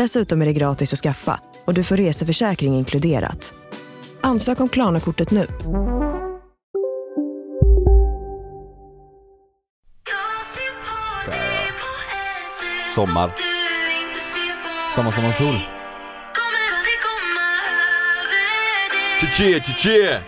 Dessutom är det gratis att skaffa och du får reseförsäkring inkluderat. Ansök om Klarna-kortet nu. Sommar. Sommar, sommar, sol. Tje, tje, tje!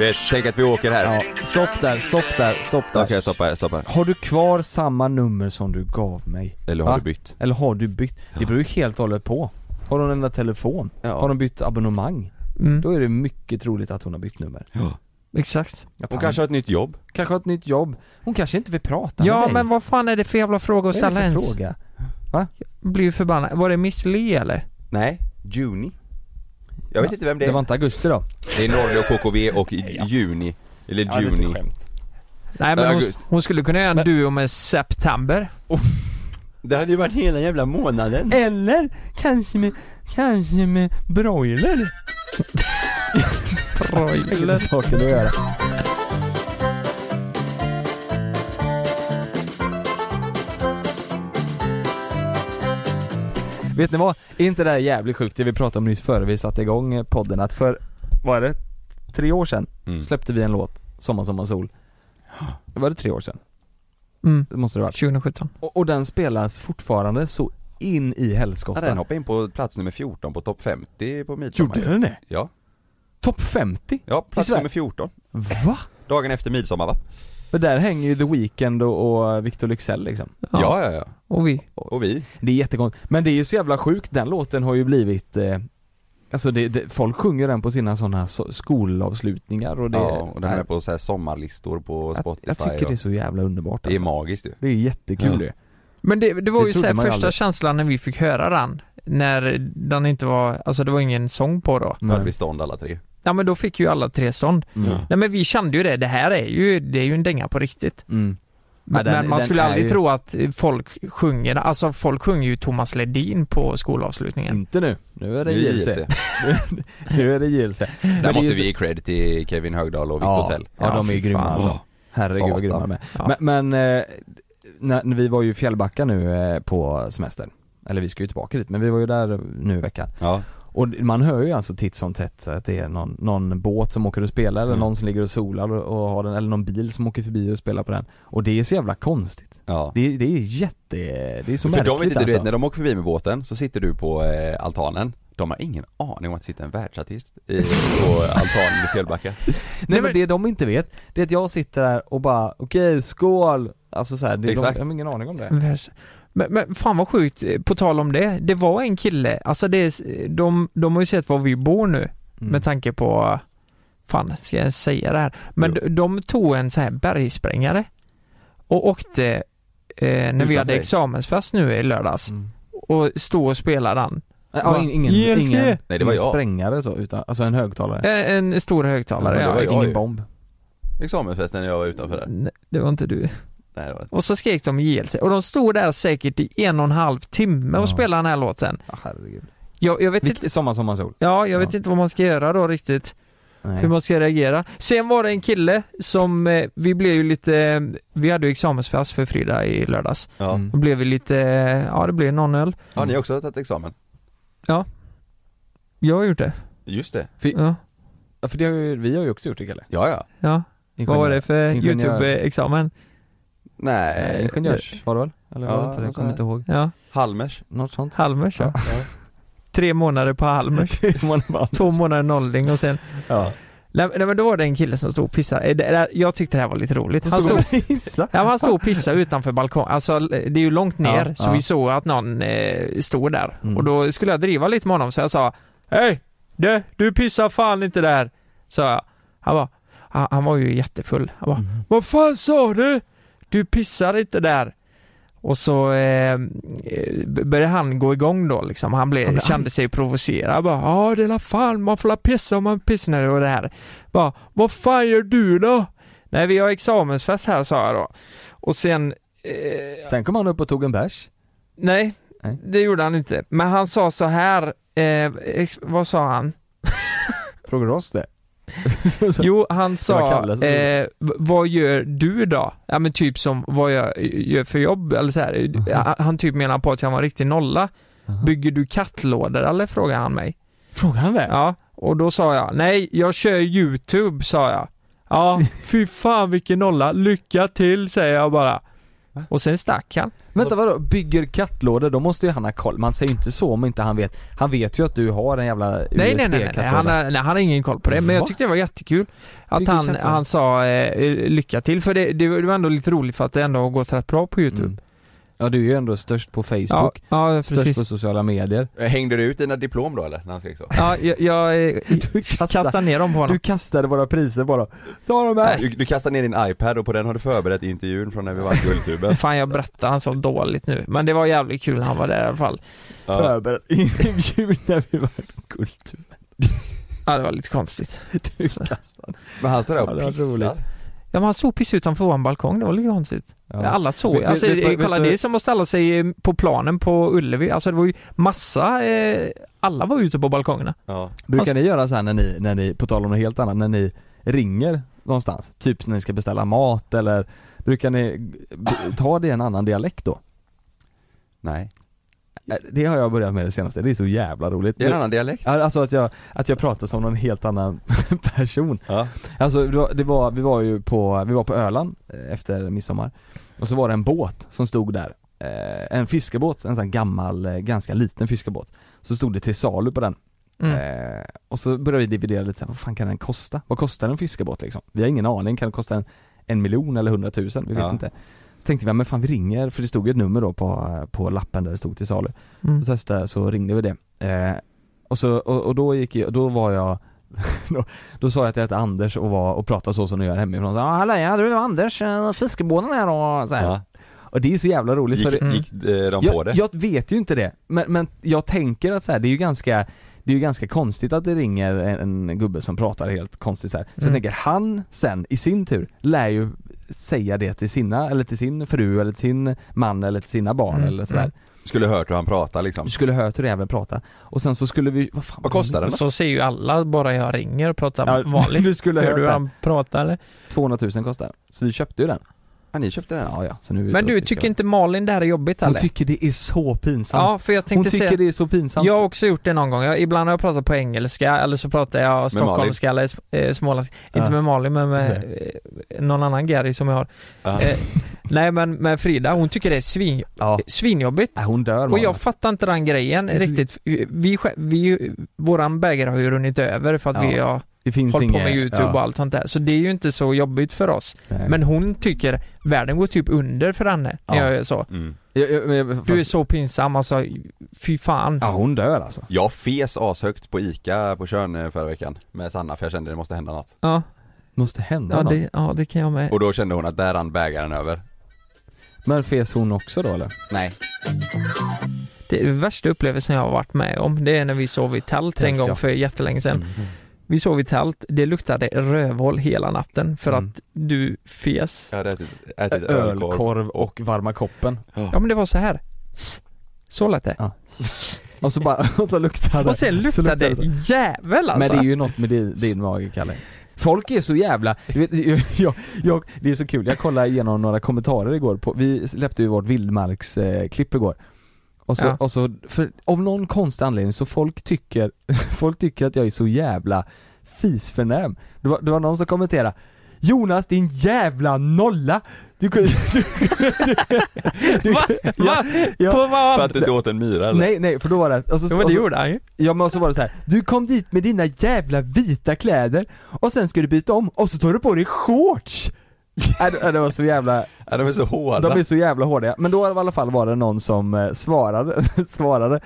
Vet, tänk att vi åker här. Ja, stopp där, stopp där, stopp där. Okej, stoppa här, stoppa här. Har du kvar samma nummer som du gav mig? Eller har Va? du bytt? Eller har du bytt? Det beror ju helt och hållet på. Har hon ändrat telefon? Ja. Har hon bytt abonnemang? Mm. Då är det mycket troligt att hon har bytt nummer. Ja. Exakt. Att Hon han- kanske har ett nytt jobb. kanske har ett nytt jobb. Hon kanske inte vill prata med Ja dig. men vad fan är det för jävla fråga att Vad är ställa det för ens? fråga? Blir ju förbannad. Var det Miss Li eller? Nej, Juni. Jag vet inte vem det Det är. var inte augusti då? Det är Norge och KKV och i- Juni. Eller Ja, det Juni. Nej men hon, hon skulle kunna göra en Men- duo med September. Det hade ju varit hela jävla månaden. Eller kanske med, kanske med broiler? broiler saker att göra. Vet ni vad? Är inte det här jävligt sjukt det vi pratade om nyss före vi satte igång eh, podden att för, vad är det? Tre år sedan Mm. släppte vi en låt, Sommar, sommar, sol. Var det tre år sedan? Mm. Det måste det varit. 2017. Och, och den spelas fortfarande så in i Ja, helskotta. den hoppade in på plats nummer 14 på topp 50 på midsommar. Gjorde den det? Ja. Topp 50? Ja, plats nummer 14. Va? Dagen efter midsommar va? För där hänger ju The Weeknd och, och Victor Leksell liksom. Ja, ja, ja. Och vi. Och vi. Det är jättekonstigt. Men det är ju så jävla sjukt, den låten har ju blivit eh, Alltså det, det, folk sjunger den på sina sådana so skolavslutningar och det ja, och den är på så här sommarlistor på jag, Spotify jag tycker och det är så jävla underbart Det är alltså. magiskt ju. Det är jättekul Ja. det. Men det, det var Det ju såhär första aldrig. känslan när vi fick höra den. När den inte var, alltså det var ingen sång på då. Då hade vi stånd alla tre. Ja men då fick ju alla tre stånd. Mm. Nej men vi kände ju det, det här är ju, det är ju en dänga på riktigt. Mm. Men, den- men man skulle aldrig ju- tro att folk sjunger, alltså folk sjunger ju Thomas Ledin på skolavslutningen. Inte nu, nu är det Nu är det JLC. Nu är det JLC. Där är måste vi ge cred till Kevin Högdahl och Victor ja, Tell. ja, de är ju grymma alltså. Herregud vad grymma de är. Ja. Men, men eh, när, när vi var ju i Fjällbacka nu eh, på semester. Eller vi ska ju tillbaka dit, men vi var ju där nu i veckan. Ja. Och man hör ju alltså titt som tätt att det är någon, någon båt som åker och spelar eller Mm. någon som ligger och solar och, och har den, eller någon bil som åker förbi och spelar på den. Och det är så jävla konstigt. ja. Det, är- det är jätte, det är så För märkligt de vet inte, alltså. du vet när de åker förbi med båten så sitter du på eh, altanen De har ingen aning om att det sitter en världsartist i, på altanen i Fjällbacka Nej men det de inte vet, det är att jag sitter där och bara okej, skål! Alltså så här, det, de, jag har ingen aning om det. Men, men fan vad sjukt, på tal om det, det var en kille, alltså det är, de, de har ju sett var vi bor nu Mm. med tanke på, fan ska jag säga det här? Men Jo. de, de tog en så här bergsprängare och åkte, eh, när vi Utanför hade dig? examensfest nu i lördags, Mm. och stod och spelade den. Ja, in- ingen, ingen, Nej, det var ingen jag. sprängare så, utan, alltså en högtalare. Eh, En stor högtalare, Ja, det ja, var ingen ju. bomb. Examensfesten när jag var utanför där Nej, det var inte du. Nej, det var Och så skrek de JLC och de stod där säkert i en och en halv timme och Ja. spelade den här låten. Ah, herregud. Jag, jag vet inte, Vilket sommar, sommar, sol. ja, jag vet Ja. inte vad man ska göra då riktigt. Nej. hur man ska reagera. Sen var det en kille som, eh, vi blev ju lite, eh, vi hade ju examensfest för Frida i lördags. Ja, Mm. Då blev vi lite, eh, ja det blev någon öl. har ni också tagit examen? Jag har gjort det. Just det, Ja. Ja, för det har ju, vi har ju också gjort det Kalle. ja ja ja. Vad var det för. YouTube-examen? Nej, Nej, ingenjörs var det väl? Eller var Ja, det inte det? Jag kommer sånt inte ihåg. Ja, Halmers Något sånt. Halmers ja. Tre månader på Halmers. Två månader nollning och sen ja. Nej, men då var det en kille som stod och pissade, Eh, jag tyckte det här var lite roligt. Han stod, pissa. ja, men han stod och pissade utanför balkongen, alltså det är ju långt ner Ja, så ja. vi såg att någon eh, stod där. Mm. Och då skulle jag driva lite med honom så jag sa Hej! Du, du pissar fan inte där! Sa jag. Han var, han, han var ju jättefull. Han bara, Mm. Vad fan sa du? Du pissar inte där! Och så eh, började han gå igång då liksom. Han blev, Han kände sig provocerad. Han bara, ja det är la fan, man får la pissa om man pissar och det här. Bara, vad fan gör du då? Nej vi har examensfest här sa jag då. Och sen eh, Sen kom han upp och tog en bärs. Nej, Nej. det gjorde han inte. Men han sa så här, eh, vad sa han? Frågar oss det? Jo, han sa, eh, vad gör du då? Ja men typ som vad jag gör för jobb eller så här. Mhm. Han- Han typ menar på att jag var riktig nolla. Jaha. Bygger du kattlådor eller? frågade han mig. Frågar han det? Ja, och då sa jag, nej jag kör youtube sa jag. Ja, fy fan vilken nolla, lycka till säger jag bara. Och sen stack han. Vänta vadå, bygger kattlådor, då måste ju han ha koll. Man säger inte så om inte han vet. Han vet ju att du har en jävla Nej nej nej, nej, nej. Han, har, nej han har ingen koll på det, men jag tyckte det var jättekul att han, han sa eh, lycka till, för det, det var ändå lite roligt för att det ändå har gått rätt bra på youtube. Mm. Ja du är ju ändå störst på Ja, Facebook, ja störst precis. på sociala medier. Hängde du ut dina diplom då eller? När han skrek så? Ja, jag, jag eh, Du kastar- kastade ner dem på honom. Du kastade våra priser bara. Ta dem här! Du, du kastade ner din iPad och på den har du förberett intervjun från när vi vann Guldtuben. Fan jag berättar han så dåligt nu, men det var jävligt kul när han var där i alla fall. Ja. Förberett intervju när vi var på Guldtuben. Ja det var lite konstigt. Du kastade. Men han står där Ja, och det var pissar. Ja men han stod precis utanför vår balkong, det var lite konstigt. Ja. Alla såg, Vet- alltså vet- vet- kolla vet- det är som att ställa sig på planen på Ullevi, alltså det var ju massa, eh, alla var ute på balkongerna. Ja. Brukar ni göra så här när ni, när ni, på tal om något helt annat, när ni ringer någonstans? Typ när ni ska beställa mat eller brukar ni ta det i en annan dialekt då? Nej. Det har jag börjat med det senaste, det är så jävla roligt. Det är en annan dialekt. Ja, Alltså att jag, att jag pratar som någon helt annan person. Ja. Alltså det var, vi var ju på, vi var på Öland eh, efter midsommar Och så var det en båt som stod där eh, En fiskebåt, en sån här gammal, eh, ganska liten fiskebåt Så stod det till salu på den Mm. eh, Och så började vi dividera lite så här, vad fan kan den kosta? Vad kostar en fiskebåt liksom? Vi har ingen aning, kan det kosta en, en miljon eller hundratusen? Vi vet Ja. inte tänkte vi, men fan vi ringer, för det stod ju ett nummer då på, på lappen där det stod till salu Mm. så, där, så ringde vi det. Eh, och, så, och, och då gick jag, då var jag då, då sa jag att jag hette Anders och var och pratade så som ni gör hemifrån. Så, ah, hallå, ja, du är Anders, eh, fiskebåten här och så här. Ja. Och det är så jävla roligt Gick, för Mm. gick eh, de på jag, det? jag vet ju inte det, men, men jag tänker att så här, det är ju ganska det är ju ganska konstigt att det ringer en, en gubbe som pratar helt konstigt så här. Så jag Mm. tänker, han sen i sin tur lär ju säga det till sina, eller till sin fru eller till sin man eller till sina barn Mm, eller sådär. mm. Skulle hört hur han pratar liksom. Du skulle hört hur jäveln prata och sen så skulle vi, vad fan Vad kostar den? Så ser ju alla bara jag ringer och pratar Ja, vanligt. du skulle Hör hört du det. han prata eller? 200 000 kostar den. Så vi köpte ju den. Ja, ni köpte den? Ja ja, så nu Men du, tycker inte Malin det här är jobbigt Hon eller? tycker det är så pinsamt. Ja, för jag Hon tänkte tycker säga det är så pinsamt. Jag har också gjort det någon gång. Jag, ibland har jag pratat på engelska eller så pratar jag stockholmska eller eh, småländska. Inte Ja. med Malin men med någon annan Gary som jag har. Ja. Eh, nej men med Frida, hon tycker det är svin, Ja, svinjobbigt. Nej, hon dör Och jag fattar inte den grejen Det riktigt. Vi, vi, våran bägare har ju runnit över för att vi Ja, har Det finns hållit på inget- med youtube ja, och allt sånt där. Så det är ju inte så jobbigt för oss. nej. Men hon tycker världen går typ under för henne när Ja. jag gör så. Mm. Jag, jag, men, fast, Du är så pinsam alltså, fy fan. Ja hon dör alltså. Jag fes ashögt på ICA på Tjörn eh, förra veckan med Sanna för jag kände det måste hända något. Ja, Måste hända ja, något. det, ja det kan jag med. Och då kände hon att där rann bägaren över. Men fes hon också då eller? Nej. Det är den värsta upplevelsen jag har varit med om. Det är när vi sov i tält, en gång för jättelänge sedan. Mm. Vi sov i tält, det luktade rövhål hela natten för Mm. att du fes. Jag hade ätit, ätit ölkorv. Ölkorv och varma koppen. Ja men det var så här. S- Så lät det. Ja. Och så bara, och så luktar det. Och sen Så luktade luktar det jävel alltså. Men det är ju något med din, din mage Kalle. Folk är så jävla, vet, jag, jag, det är så kul, jag kollade igenom några kommentarer igår på, vi släppte ju vårt vildmarksklipp eh, igår och så, Ja. och så, för av någon konstig anledning så folk tycker, folk tycker att jag är så jävla fisförnäm. Det var, det var någon som kommenterade Jonas din jävla nolla! Du kunde... Du, du, du, Va? Va? ja. På vad? För att du inte åt en myra eller? Nej nej för då var det, och så, Jo men och det gjorde han ju. Ja men så var det så här. du kom dit med dina jävla vita kläder och sen ska du byta om och så tar du på dig shorts! Nej, det, det var så jävla, Ja, de är så hårda. de är så jävla hårda. Men då i alla fall var det någon som eh, svarade, svarade,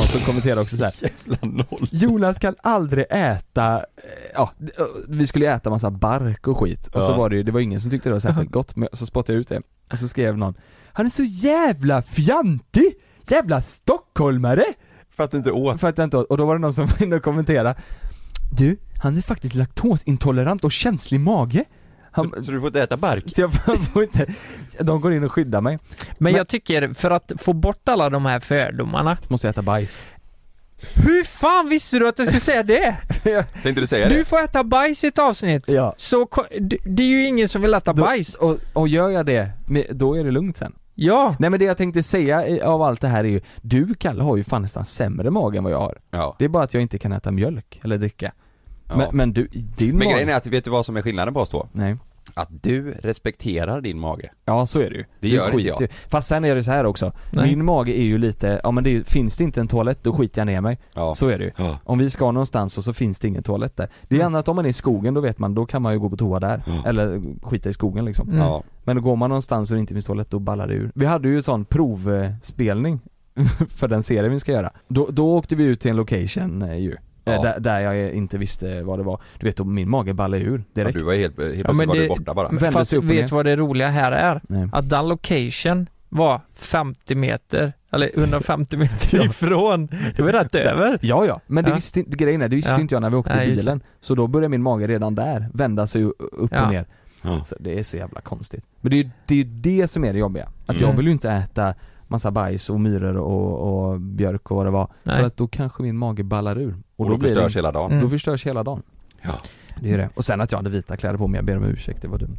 som kommenterade också så här. Jävla noll. Jonas kan aldrig äta, ja, vi skulle ju äta massa bark och skit och så Ja. var det ju, det var ingen som tyckte det var särskilt gott, men så spottade jag ut det. Och så skrev någon, han är så jävla fjantig! Jävla stockholmare! För att du inte åt. För att jag inte åt. och då var det någon som var inne och kommenterade Du, han är faktiskt laktosintolerant och känslig mage han, Så, så du får inte äta bark? så jag får inte, de går in och skyddar mig Men, Men- jag tycker, för att få bort alla de här fördomarna Måste jag äta bajs Hur fan visste du att jag skulle säga det? Tänkte du säga Du det? får äta bajs i ett avsnitt. Ja. Så det är ju ingen som vill äta Då- bajs. och, och gör jag det, då är det lugnt sen Ja. Nej men det jag tänkte säga av allt det här är ju, du Kalle har ju fan nästan sämre mage än vad jag har Ja. Det är bara att jag inte kan äta mjölk eller dricka ja. men, men du, din Men mage grejen är att, vet du vad som är skillnaden på oss två? Nej Att du respekterar din mage. Ja så är det ju. Det gör skiter inte jag. Fast sen är det så här också. Nej. Min mage är ju lite, ja men det är, finns det inte en toalett då skiter jag ner mig. Ja. Så är det ju. Ja. Om vi ska någonstans och så finns det ingen toalett där. Det är Mm. annat om man är i skogen, då vet man, då kan man ju gå på toa där. Ja. Eller skita i skogen liksom. Mm. Ja. Men går man någonstans och det inte finns toalett, då ballar det ur. Vi hade ju sån provspelning för den serien vi ska göra. Då, då åkte vi ut till en location eh, ju. Eh, Ja. Där, där jag inte visste vad det var. Du vet, och min mage ballade ur Ja, direkt. du var helt, helt Ja, men var du borta bara. Fast vet vad det roliga här är? Nej. Att den location var 50 meter, eller 150 meter Ja. ifrån. Det var rätt över. Ja ja, men det Ja. visste inte, grejen är, det visste Ja. inte jag när vi åkte Nej, i bilen. Så då började min mage redan där vända sig upp Ja. och ner. Ja. Så det är så jävla konstigt. Men det är ju det, är det som är det jobbiga. Att Mm. jag vill ju inte äta massa bajs och myror och, och björk och vad det var. Nej. För att då kanske min mage ballar ur. Och då blir förstörs det, hela dagen. Mm. Då förstörs hela dagen. Ja. Det är det. Och sen att jag hade vita kläder på mig, jag ber om ursäkt, det var dumt.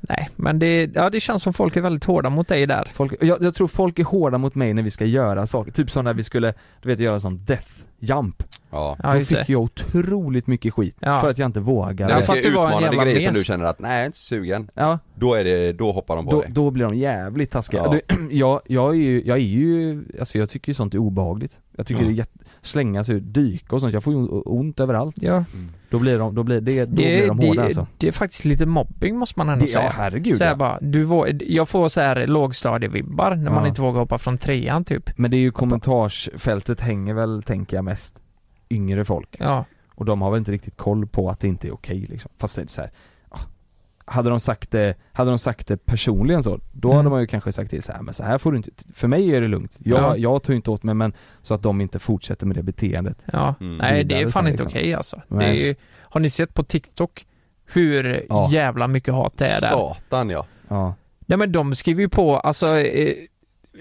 Nej, men det, ja, det känns som folk är väldigt hårda mot dig där. Folk, jag, jag tror folk är hårda mot mig när vi ska göra saker, typ som när vi skulle, du vet göra sån death jump. Ja. Ja, då fick jag otroligt mycket skit Ja. för att jag inte vågade. När Ja, vi för ska att du var en utmana dig jävla grejer som du känner att, nej jag är inte sugen. Ja, Då är det, då hoppar de på då, dig. då blir de jävligt taskiga. Ja. Du, jag, jag är ju, jag är ju, alltså jag tycker ju sånt är obehagligt. Jag tycker Ja. det är jätte, slänga sig ut, dyka och sånt, jag får ju ont överallt. Ja, Då blir de, då blir det, då det, blir de hårda det, alltså. det är faktiskt lite mobbing måste man ändå Det, ja säga. herregud så ja. bara, du vå- jag får så här lågstadievibbar när man Ja. inte vågar hoppa från trean typ. Men det är ju kommentarsfältet hänger väl, tänker jag mest, yngre folk. Ja, Och de har väl inte riktigt koll på att det inte är okej liksom. Fast det är så här, hade de sagt det, hade de sagt det personligen så, då Mm. hade man ju kanske sagt till så här, men så här får du inte, för mig är det lugnt. Jag, Ja. jag tar inte åt mig men, så att de inte fortsätter med det beteendet. ja. Mm. Nej det är fan inte liksom. okej alltså. Det Nej. är, ju- har ni sett på TikTok hur Ja. jävla mycket hat det är där? Satan ja. Ja. Nej men de skriver ju på, alltså eh,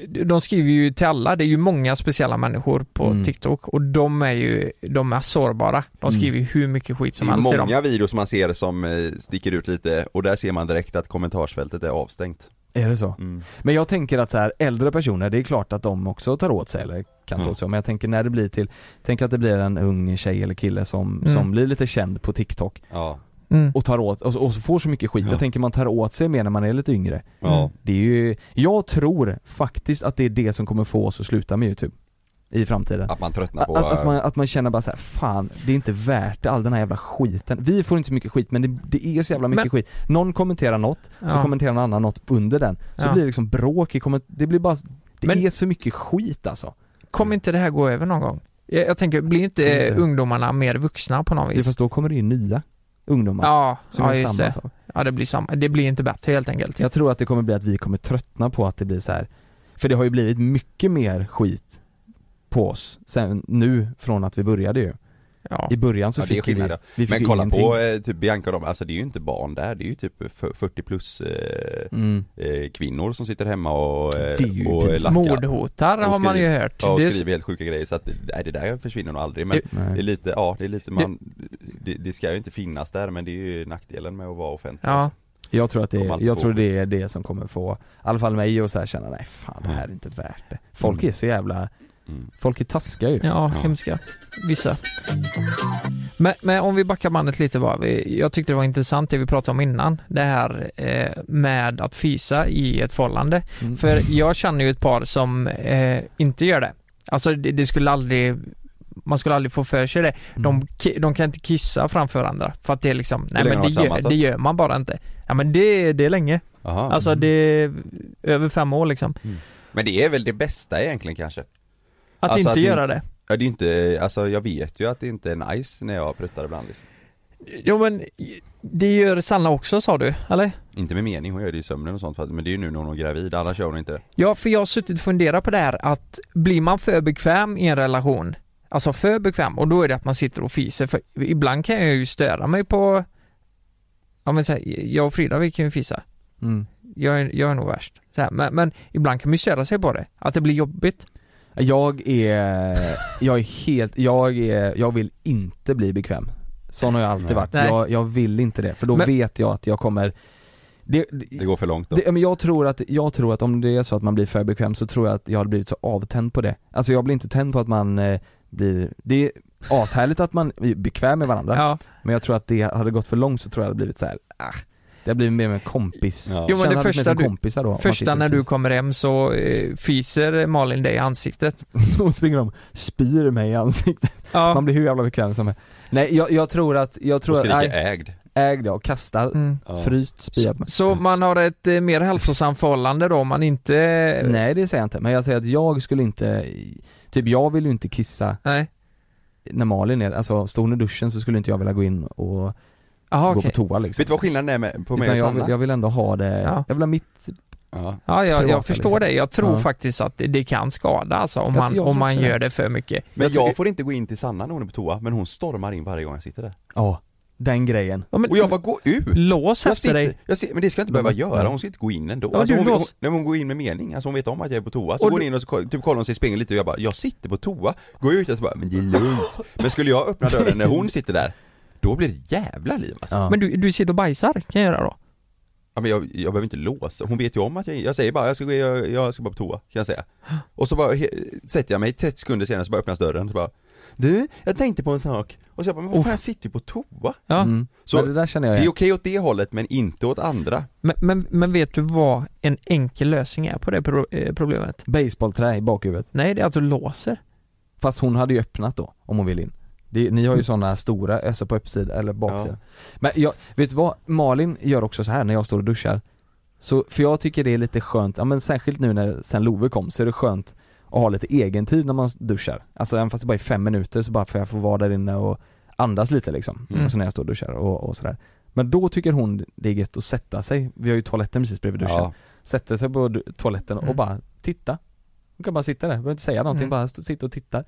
de skriver ju till alla, det är ju många speciella människor på Mm. TikTok och de är ju, de är sårbara. De Mm. skriver ju hur mycket skit Det som är helst i dem. många videos man ser som eh, sticker ut lite och där ser man direkt att kommentarsfältet är avstängt. Är det så? Mm. Men jag tänker att så här, äldre personer, det är klart att de också tar åt sig eller kan ta Mm. åt sig, men jag tänker när det blir till, tänk att det blir en ung tjej eller kille som, Mm. som blir lite känd på TikTok Ja. Mm. och tar åt, och, och så får så mycket skit, Ja. jag tänker man tar åt sig mer när man är lite yngre Ja. Det är ju, jag tror faktiskt att det är det som kommer få oss att sluta med youtube i framtiden Att man tröttnar på... att, att, man, att man känner bara så här, fan det är inte värt det, all den här jävla skiten Vi får inte så mycket skit men det, det är så jävla mycket Men- skit Någon kommenterar något, så Ja. kommenterar någon annan något under den Så Ja. blir det liksom bråk i det blir bara, det Men- är så mycket skit alltså Kommer inte det här gå över någon gång? Jag, jag tänker, blir inte, inte eh, det. ungdomarna mer vuxna på något det, vis? Fast då kommer det in nya ungdomar Ja, som ja gör just det. Ja det blir samma, det blir inte bättre helt enkelt. Jag tror att det kommer bli att vi kommer tröttna på att det blir så här. För det har ju blivit mycket mer skit på oss sen nu från att vi började ju Ja. I början så Ja, det är fick vi, vi fick Men kolla ingenting. på eh, typ Bianca och dem, alltså det är ju inte barn där, det är ju typ f- 40 plus eh, mm. eh, kvinnor som sitter hemma och, eh, Det är ju och lackar. Mordhotar Och har man ju skriver- hört. Ja, och Det är- skriver helt sjuka grejer så att, nej det där försvinner nog aldrig men Det- det är lite, ja det är lite man, det, det ska ju inte finnas där men det är ju nackdelen med att vara offentlig Ja. alltså. Jag tror att det, alltid jag tror det är det som kommer få, i alla fall mig att så här känna, nej fan det här är inte värt det Folk Mm. är så jävla, Mm. Folk är taskiga ju. Ja, Ja. hemska. Vissa. Men, men om vi backar bandet lite bara. Jag tyckte det var intressant det vi pratade om innan. Det här eh, med att fisa i ett förhållande. Mm. För jag känner ju ett par som eh, inte gör det. Alltså det, det skulle aldrig man skulle aldrig få för sig det. De, Mm. ki- de kan inte kissa framför andra för att det är liksom, nej men det de gör, det gör man bara inte. Ja men det, det är länge. Jaha. Alltså det är över fem år liksom. Men det är väl det bästa egentligen kanske? Att Alltså inte att göra det. Ja det är inte, alltså jag vet ju att det inte är nice när jag pruttar ibland liksom. Jo men det gör Sanna också sa du, eller? Inte med mening, hon gör det i sömnen och sånt men det är ju nu när hon är gravid, annars gör hon inte det. Ja, för jag har suttit och funderat på det här att blir man för bekväm i en relation, alltså för bekväm, och då är det att man sitter och fiser, för ibland kan jag ju störa mig på, ja men så här, jag och Frida vi kan ju fisa, Mm. jag är, jag är nog värst. Så här, men, men ibland kan man ju störa sig på det, att det blir jobbigt. Jag är, jag är helt, jag är, jag vill inte bli bekväm. Sån har jag alltid varit. Nej. Jag, jag vill inte det, för då Men- vet jag att jag kommer det, det, Det går för långt då. det, men jag tror att, jag tror att om det är så att man blir för bekväm så tror jag att jag hade blivit så avtänd på det. Alltså jag blir inte tänd på att man eh, blir, det är ashärligt att man är bekväm med varandra, Ja, men jag tror att det hade gått för långt så tror jag det hade blivit så här. Ah, det blivit mer med kompis. Ja. Jo, men det första du- kompisar då, första när du kommer hem så eh, fiser Malin dig i ansiktet. Då springer de spyr mig i ansiktet. Ja. Man blir hur jävla bekväm som helst. Nej jag, jag tror att, jag tror att, nej, ägd. ägd jag, kastar, Mm. Ja. fryst, spya på mig. Så man har ett eh, mer hälsosamt förhållande då om man inte... Nej det säger jag inte, men jag säger att jag skulle inte, typ jag vill ju inte kissa Nej. när Malin är, alltså står hon i duschen så skulle inte jag vilja gå in och Jaha gå okej. på toa liksom. Vet du vad skillnaden är med, på mig Utan och jag Sanna? vill, jag vill ändå ha det, Ja. jag vill ha mitt, Ja. Ja, jag, jag förstår liksom. det. Jag tror Ja. faktiskt att det, det kan skada alltså om Jag- man, jag om man gör det för mycket. Men Jag jag, tycker- får inte gå in till Sanna när hon är på toa, men hon stormar in varje gång jag sitter där. ja, den grejen. Ja, men, Och jag bara, gå ut! lås Jag efter sitter, dig. jag ser, men det ska jag inte behöva göra, hon ska inte gå in ändå. Ja, alltså du hon, hon, men hon går in med mening, alltså hon vet om att jag är på toa, så Och går du- hon in och så, typ kollar hon sig i spegeln lite och jag bara, jag sitter på toa, går jag ut och så bara, men det är lugnt. Men skulle jag öppna dörren när hon sitter där, då blir det jävla liv alltså. Ja. Ja. Men du, du sitter och bajsar, kan jag göra då? men jag, jag behöver inte låsa, hon vet ju om att jag, jag säger bara, jag ska, gå, jag, jag ska bara på toa, kan jag säga. Och så bara he, sätter jag mig 30 sekunder senare så bara öppnas dörren så bara, du, jag tänkte på en sak. Och så jag bara, men vad fan jag sitter ju på toa. Ja. Mm. Så men det där känner jag Det är okej åt det hållet men inte åt andra. Men, men, men vet du vad en enkel lösning är på det pro, eh, problemet? Baseballträ i bakhuvudet. Nej, det är att du låser. Fast hon hade ju öppnat då, om hon vill in. Det, ni har ju sådana stora, alltså på uppsidan eller baksidan. Men jag, vet du vad? Malin gör också så här när jag står och duschar. Så, för jag tycker det är lite skönt, ja men särskilt nu när sen Love kom så är det skönt att ha lite egen tid när man duschar. Alltså även fast det bara är fem minuter så bara får jag få vara där inne och andas lite liksom. Mm. Alltså när jag står och duschar och, och sådär. Men då tycker hon det är gött att sätta sig, vi har ju toaletten precis bredvid duschen. Ja. Sätter sig på toaletten och Mm. bara titta. Hon kan bara sitta där, behöver inte säga någonting, Mm. bara sitta och titta.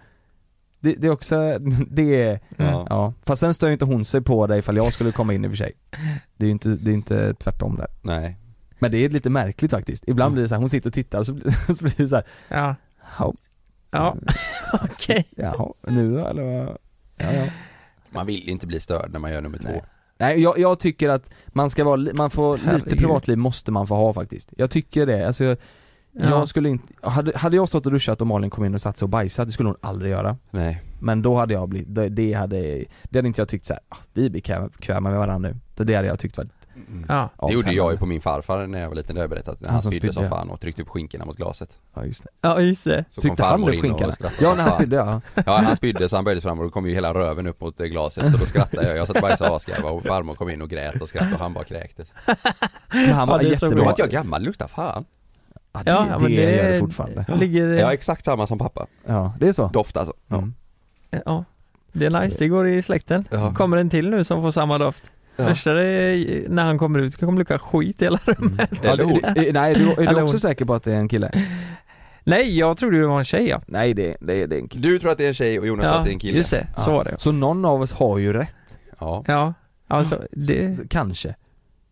Det, det är också, det är, Ja. ja. Fast sen stör ju inte hon sig på dig ifall jag skulle komma in i och för sig. Det är ju inte, det är inte tvärtom där. Nej. Men det är lite märkligt faktiskt. Ibland Mm. blir det så här, hon sitter och tittar och så blir, så blir det så här, Ja, ja, ja. okej. jaha, nu då eller vad? Ja, ja. Man vill inte bli störd när man gör nummer två. Nej. Jag, jag tycker att man ska vara, man får, lite Herregud. privatliv måste man få ha faktiskt. Jag tycker det, alltså Ja. jag skulle inte, hade, hade jag stått och duschat och Malin kom in och satt sig och bajsat, det skulle hon aldrig göra. Nej. Men då hade jag blivit, det, det hade, det hade inte jag tyckt så här, ah, vi är bekväma med varandra nu. Det, det hade jag tyckt var Mm. Ja. Det gjorde jag ju på min farfar när jag var liten, det har jag berättat. När Han han som spydde som fan och tryckte upp skinkorna mot glaset. Ja just det. ja, just det. Så Tyckte kom han in skinkorna? och Ja när han spydde ja. Ja han spydde så han böjde fram och då kom ju hela röven upp mot glaset så då skrattade jag. Jag satt och bajsade asgarva och farmor kom in och grät och skrattade och han bara kräktes. Men han Ja, var är så Då jättebra. var inte jag gammal, luktar fan. Ja, det, Ja, det, men det gör det fortfarande. ligger... Jag är exakt samma som pappa. Ja, det är så. Doft alltså. Ja. Mm. Ja. Det är nice, det går i släkten. Ja. Kommer en till nu som får samma doft. Ja. Första är, när han kommer ut, kommer lukta skit i hela rummet. Ja, Eller hon. du, nej, du, är du också säker på att det är en kille? Nej, jag trodde det var en tjej ja. Nej det, det, det är en kille. Du tror att det är en tjej och Jonas tror att det är en kille? just det. Så var det. Så någon av oss har ju rätt. Ja. Ja, alltså det, Så, så, kanske.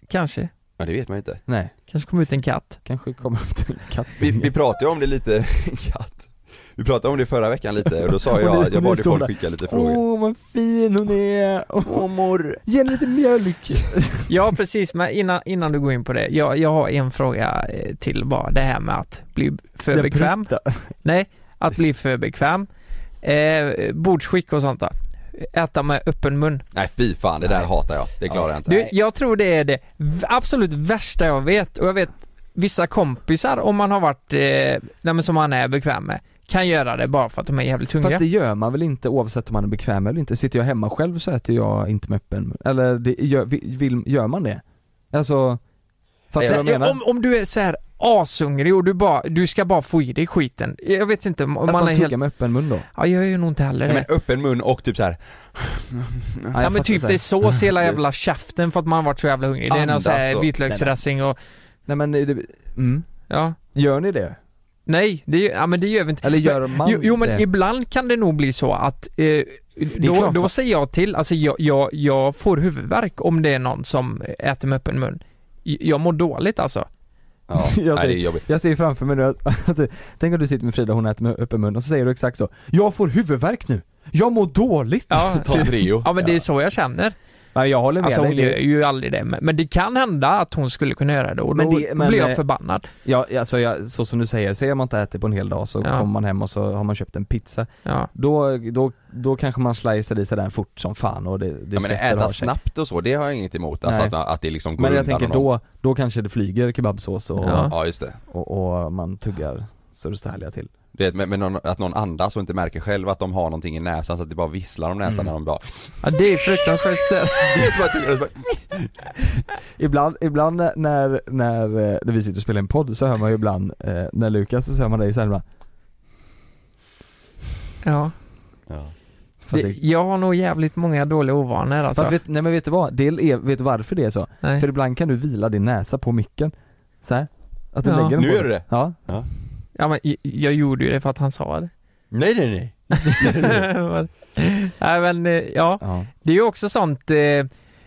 kanske. Ja, det vet man inte. Nej, Kanske kommer ut en katt. kanske kommer till en katt. Vi, vi pratade ju om det lite, katt. Vi pratade om det förra veckan lite och då sa jag, det- jag bad folk där. skicka lite frågor. Åh vad fin hon är! Åh mor! Ge henne lite mjölk! Ja precis, men innan, innan du går in på det. Jag, jag har en fråga eh, till bara. Det här med att bli för Den bekväm. prutta. Nej, att bli för bekväm. Eh, bordsskick och sånt där. Äta med öppen mun. Nej fy fan, det där hatar jag. Det klarar jag inte. Du, jag tror det är det absolut värsta jag vet och jag vet vissa kompisar om man har varit, eh, nej som man är bekväm med, kan göra det bara för att de är jävligt hungriga. Fast det gör man väl inte oavsett om man är bekväm eller inte? Sitter jag hemma själv så äter jag inte med öppen mun. Eller det, gör, vill, gör man det? Alltså, fattar du vad jag Ja, menar? om, om du är så här ashungrig och du bara, du ska bara få i dig skiten. Jag vet inte om man, man, är tuggar helt... med öppen mun då? Ja, jag gör nog inte heller Nej, det. men öppen mun och typ så här. Ja, Ja men typ så det är sås hela jävla käften för att man har varit så jävla hungrig. Det är någon sån här så. vitlöksdressing och, Nej men, det, mm. ja. Gör ni det? Nej, det, ja, men det gör vi inte. Eller gör man jo, jo men det? ibland kan det nog bli så att eh, då, då säger jag till, alltså jag, jag, jag får huvudvärk om det är någon som äter med öppen mun. Jag mår dåligt alltså. Ja, Jag nej, det är säger- jobbigt. Jag ser framför mig nu att, att tänk om du sitter med Frida, hon äter med öppen mun och så säger du exakt så Jag får huvudvärk nu! Jag mår dåligt! Ja, Ta Treo. ja men det är så jag känner. Nej, jag håller med Alltså hon dig gör ju aldrig det, men, men det kan hända att hon skulle kunna göra det och då Men det- men, blir jag eh, förbannad. Ja, alltså jag, så som du säger, säger man inte äter på en hel dag så Ja. kommer man hem och så har man köpt en pizza Ja. Då, då, då kanske man slicear i sig den fort som fan och det, det Ja, men äta snabbt och så, det har jag inget emot. Alltså att, att det liksom går Men jag tänker då, då kanske det flyger kebabsås och, Ja. Och, och man tuggar så det står härliga till Det, men, men någon, att någon andas och inte märker själv att de har någonting i näsan så att det bara visslar om näsan Mm. när de bara ja det är fruktansvärt bara- Ibland, ibland när, när, när, eh, vi sitter och spelar en podd så hör man ju ibland, eh, när Lukas så hör man dig såhär ibland Ja. ja. Det, jag har nog jävligt många dåliga ovanor alltså. fast vet, nej men vet du vad? Det är, vet du varför det är så? Nej. För ibland kan du vila din näsa på micken så här. Att du Ja. lägger den Nu på gör du det? Ja, Ja men jag, gjorde ju det för att han sa det. Nej nej nej Nej men eh, ja, ja. det är ju också sånt eh,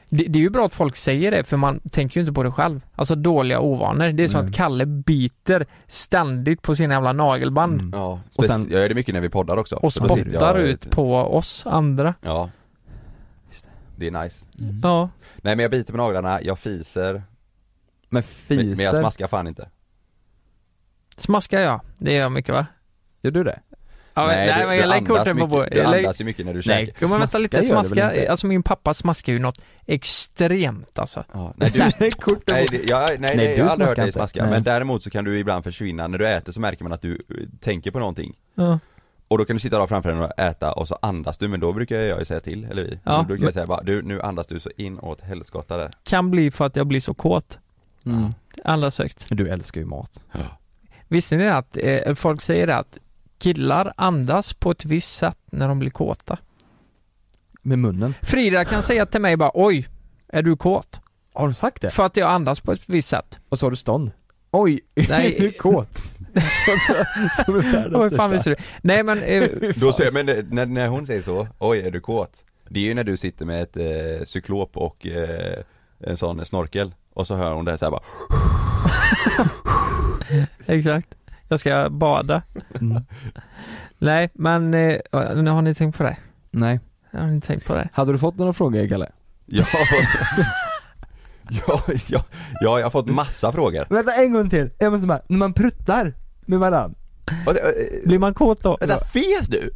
det, det är ju bra att folk säger det för man tänker ju inte på det själv. Alltså dåliga ovanor. Det är som Nej. att Kalle biter ständigt på sina jävla nagelband Mm. Ja, Och sen- jag gör det mycket när vi poddar också och spottar ut på oss andra. Ja Det är nice Ja. Nej men jag biter på naglarna, jag fiser, Men men, fiser, men jag smaskar fan inte Smaskar jag, det gör jag mycket va? gör du det? Ja, men, nej, du, men jag lägger andas korten på mycket, bordet. Du andas ju mycket när du Nej. käkar Jo men vänta lite, Smaska smaska, inte? alltså min pappa smaskar ju något extremt alltså. ja, nej, du, Nej, nej, det, jag, nej, Nej, nej, jag har aldrig hört dig smaska, Nej. men däremot så kan du ibland försvinna, när du äter så märker man att du eh, tänker på någonting Ja. Och då kan du sitta där framför den och äta och så andas du, men då brukar jag ju säga till, eller vi Ja, Då brukar men- jag säga bara, du nu andas du så in åt helskotta där Kan bli för att jag blir så kåt. Mm. Allra högst. Du älskar ju mat Visste ni att eh, folk säger att killar andas på ett visst sätt när de blir kåta? Med munnen Frida kan säga till mig bara oj, är du kåt? Har du sagt det? För att jag andas på ett visst sätt. Och så har du stånd? Oj, Nej. är du kåt? Som är fan visste du? Nej men, eh, Då säger, men eh, när, när hon säger så, oj är du kåt? Det är ju när du sitter med ett eh, cyklop och eh, en sån snorkel Och så hör hon det så här bara exakt. Jag ska bada. Mm. Nej men, eh, nu har ni tänkt på det? Nej Har ni tänkt på det? Hade du fått några frågor Kalle? Ja, ja, ja, ja, jag har fått massa frågor Vänta en gång till, jag måste bara, när man pruttar med varann eh, Blir man kåt då? Vänta, vet du?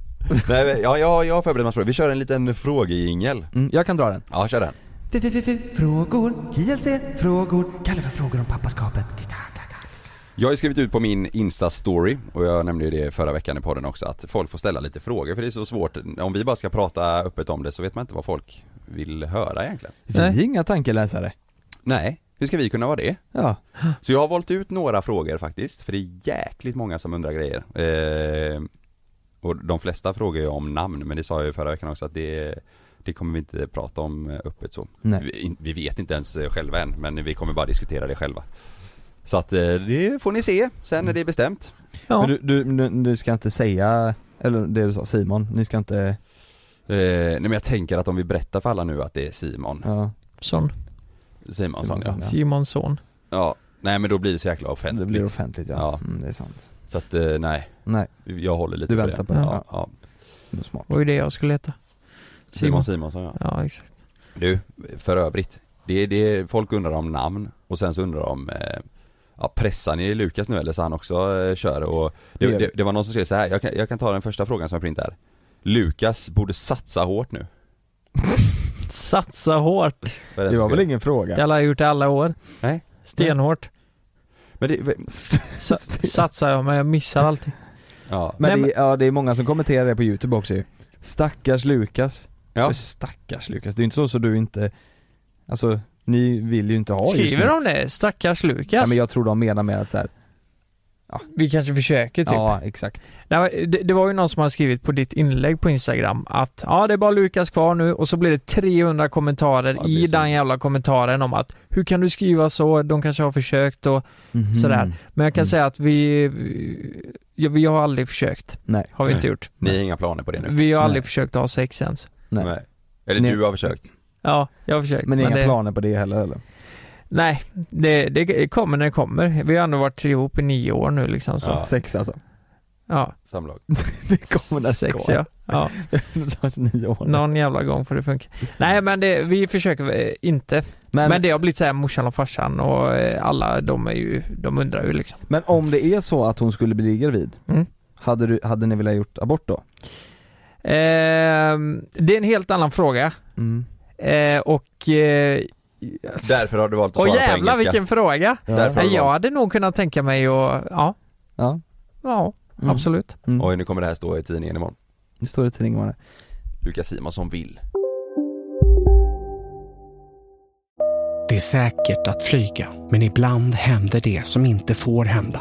Nej, ja, ja, jag har förberett massa frågor, vi kör en liten frågejingel mm, Jag kan dra den Ja, kör den Frågor, JLC, frågor, Kalle för frågor om pappaskapet Jag har ju skrivit ut på min Insta-story, och jag nämnde ju det förra veckan i podden också, att folk får ställa lite frågor för det är så svårt, om vi bara ska prata öppet om det så vet man inte vad folk vill höra egentligen Vi är inga tankeläsare Nej, hur ska vi kunna vara det? Ja, Så jag har valt ut några frågor faktiskt, för det är jäkligt många som undrar grejer eh, Och de flesta frågar ju om namn, men det sa jag ju förra veckan också att det det kommer vi inte prata om eh, öppet så. Nej. Vi, vi vet inte ens eh, själva än, men vi kommer bara diskutera det själva. Så att eh, det får ni se sen när det är bestämt. Ja. men du, du, du, du ska inte säga, eller det du sa Simon, ni ska inte, Eh, nej men jag tänker att om vi berättar för alla nu att det är Simon ja, Son. Simonsson ja. Simonsson, ja. Simonsson. ja. Nej men då blir det så jäkla offentligt. det blir offentligt ja, Ja. Mm, det är sant Så att eh, nej, Nej, jag håller lite Du på väntar det. på det, Ja, ja. ja. smart Det var ju det jag skulle heta. Simon Simon. Simonsson ja. Ja, exakt. Du, för övrigt. Det är, det folk undrar om namn och sen så undrar de eh, Ja pressar ni Lukas nu eller så han också eh, kör och det, Det det, det var någon som skrev så här. Jag, kan, jag kan ta den första frågan som jag printar Lukas borde satsa hårt nu Satsa hårt. Vad är Det var väl ingen fråga? Det har jag gjort i alla år. Nej. Stenhårt. Men det, Sa- satsar jag men jag missar alltid. ja, Men, Nej, det, ja, det är många som kommenterar det på youtube också ju Stackars Lukas ja. Men Stackars Lukas, det är inte så så du inte Alltså, ni vill ju inte ha just Skriver nu. de det? Stackars Lukas? Ja men jag tror de menar med att så här, Vi kanske försöker typ. ja exakt Nej, det, det var ju någon som hade skrivit på ditt inlägg på Instagram att ja det är bara Lukas kvar nu och så blev det 300 kommentarer Ja, det i så. den jävla kommentaren om att hur kan du skriva så, de kanske har försökt och Mhm. sådär. Men jag kan Mm. säga att vi, vi, vi har aldrig försökt. Nej. Har vi Nej. inte gjort. Ni har inga planer på det nu? Vi har aldrig Nej. försökt ha sex ens. Nej. Eller Ni- du har försökt? Ja, jag har försökt. Men inga det, planer på det heller eller? Nej, det, det kommer när det kommer. Vi har ändå varit ihop i nio år nu liksom så. Ja. Ja. Sex alltså? Samlag? Det kommer när det Sex ska. ja. ja. Det tar nio år Någon jävla gång får det funka. Nej men det, vi försöker eh, inte. men, Men det har blivit såhär morsan och farsan och eh, alla de är ju, de undrar ju liksom. men om det är så att hon skulle bli gravid Mm. hade, du, hade ni velat gjort abort då? Ehm, det är en helt annan fråga. Mm. Eh, och... Eh, Därför har du valt att svara på jävlar engelska? vilken fråga! Du jag valt. hade nog kunnat tänka mig att, ja, Ja, ja Mm. absolut. Mm. Oj nu kommer det här stå i tidningen imorgon det står i tidningen det Lukas Simonsson vill Det är säkert att flyga, men ibland händer det som inte får hända.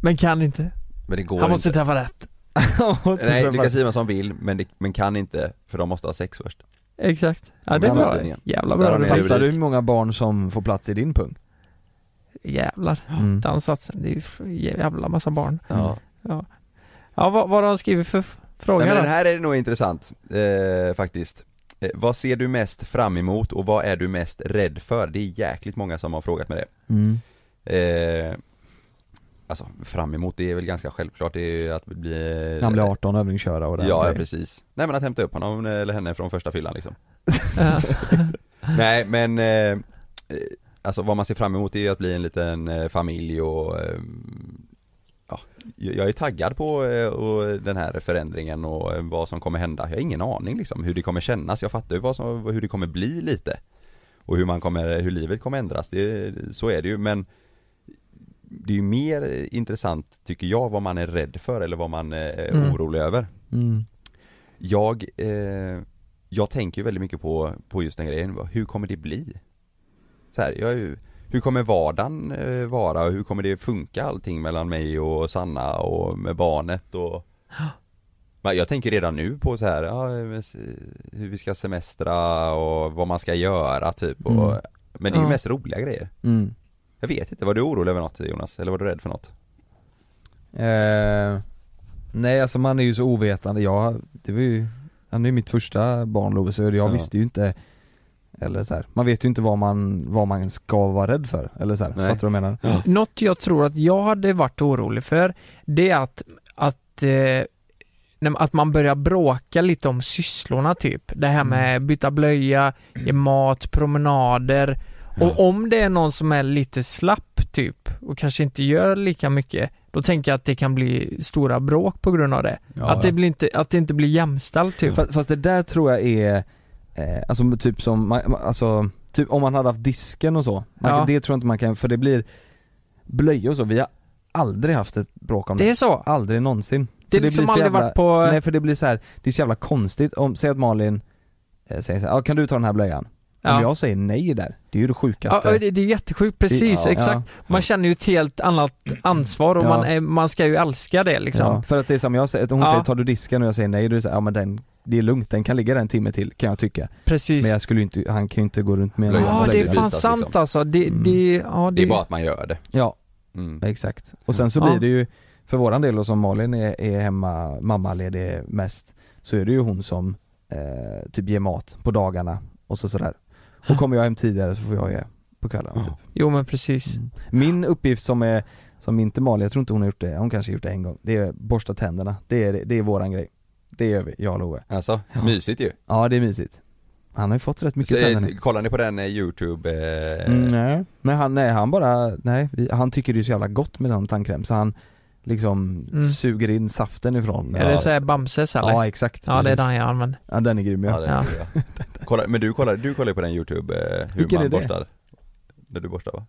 Men kan inte. Men det går Han måste inte träffa rätt. Nej, Lukas Simonsson vill men, det, men kan inte för de måste ha sex först Exakt. Ja det är bra. Jävla Där bra har det. det. Fattar du hur många barn som får plats i din pung? Jävlar. Mm. Den satsen. Det är ju f- jävla massa barn. Ja, Ja. Ja vad, vad har de skrivit för f- fråga Nej, men då? den här är nog intressant eh, faktiskt eh, Vad ser du mest fram emot och vad är du mest rädd för? Det är jäkligt många som har frågat mig det Mm. eh, Alltså fram emot, det är väl ganska självklart, det är ju att bli Han blir 18, övningsköra och det Ja, ja precis. Nej men att hämta upp honom eller henne från första fyllan liksom. Nej men, eh, eh, alltså vad man ser fram emot är ju att bli en liten eh, familj och eh, Ja, jag är taggad på eh, och den här förändringen och eh, vad som kommer hända. Jag har ingen aning liksom hur det kommer kännas. Jag fattar ju vad som, hur det kommer bli lite. Och hur man kommer, hur livet kommer ändras. Det, så är det ju men Det är ju mer intressant tycker jag vad man är rädd för eller vad man är Mm. orolig över. Mm. Jag, eh, jag tänker ju väldigt mycket på, på just den grejen, hur kommer det bli? Så här, jag, är ju- hur kommer vardagen eh, vara och hur kommer det funka allting mellan mig och Sanna och med barnet och Jag tänker redan nu på så här, ja, s- hur vi ska semestra och vad man ska göra typ och, Mm. Men det är ju Ja. mest roliga grejer Mm. Jag vet inte, var du orolig över något Jonas? Eller var du rädd för något? Eh, nej alltså man är ju så ovetande, jag, det var ju han är mitt första barn Love, så jag Ja. visste ju inte eller så här. man vet ju inte vad man, vad man ska vara rädd för, eller så här. Nej. fattar du vad jag menar? Något jag tror att jag hade varit orolig för, det är att, att, eh, att man börjar bråka lite om sysslorna typ. Det här med byta blöja, ge mat, promenader. Och om det är någon som är lite slapp typ och kanske inte gör lika mycket, då tänker jag att det kan bli stora bråk på grund av det. Ja, att, det blir inte, att det inte blir jämställt typ. Fast, fast det där tror jag är, eh, alltså typ som, alltså, typ om man hade haft disken och så, man, Ja. det tror jag inte man kan, för det blir blöjor och så, vi har aldrig haft ett bråk om det. Det är så? Aldrig någonsin. Det har liksom blir aldrig jävla, varit på- Nej för det blir så här, det är så jävla konstigt om, säg att Malin eh, säger så här, "Ja, kan du ta den här blöjan? Ja. Om jag säger nej där, det är ju det sjukaste. Ja, det, är jättesjukt, precis, Ja. exakt. Man känner ju ett helt annat ansvar och Ja. man, är, man ska ju älska det liksom. Ja, för att det är som jag säger, att hon Ja. säger tar du disken och jag säger nej, då är det så här, ja men den, det är lugnt, den kan ligga där en timme till kan jag tycka. Precis. Men jag skulle inte, han kan ju inte gå runt med Ja, det är fan bytas, sant liksom. alltså. Det, Mm. det, ja, det, Det är bara att man gör det. Ja, Mm. exakt. Och sen så Ja. blir det ju, för våran del då som Malin är, är hemma, mammaledig mest, så är det ju hon som eh, typ ger mat på dagarna och så sådär. Och kommer jag hem tidigare så får jag ge på kvällarna typ. Jo men precis. Mm. Min uppgift som är, som inte Malin, jag tror inte hon har gjort det, hon kanske har gjort det en gång, det är borsta tänderna. Det är, det är våran grej. Det gör vi, jag och Love. Alltså, mysigt ju. Ja det är mysigt. Han har ju fått rätt mycket Så, tänder nu. kollar ni på den eh, youtube? Eh, Mm, nej, nej han, nej han bara, nej, vi, han tycker det är så jävla gott med den tandkräm så han liksom Mm. suger in saften ifrån Är det såhär Bamses eller? Ja exakt Ja det är precis. den jag använder. Ja den är grym ja. Ja, är. Kolla, men du kollar, du kollar på den youtube, eh, hur Vilken man borstar När du borstar va?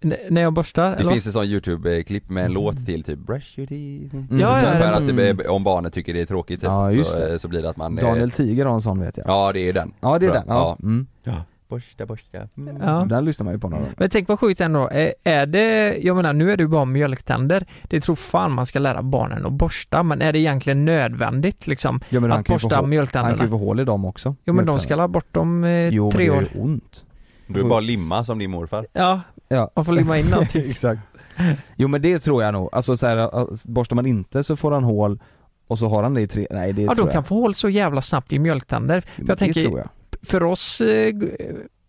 N- när jag borstar Det eller? finns en sån youtube-klipp med en låt till typ 'Brush your teeth' Mm. Ja, ja, För att det, om barnet tycker det är tråkigt typ, Ja, just så, det. eh, så blir det att man eh, Daniel Tiger har en sån vet jag. Ja det är den Ja det är den, ja. Mm. ja. Borsta, borsta mm. Ja. Den lyssnar man ju på några gånger. Men tänk vad sjukt ändå. Är, är det, jag menar nu är det ju bara mjölktänder. Det tror fan man ska lära barnen att borsta, men är det egentligen nödvändigt liksom? Ja, men han att borsta hål- Han mjölktänderna? kan ju få hål i dem också. Jo men de ska la bort dem eh, Jo men tre det år. gör ju ont. Du är bara limma som din morfar Ja, Ja. man får limma in någonting. Exakt. Jo men det tror jag nog, alltså så här, alltså, borstar man inte så får han hål och så har han det i tre, nej det Ja, tror de kan jag. få hål så jävla snabbt i mjölktänder. För Men jag det tänker, tror jag. För oss eh,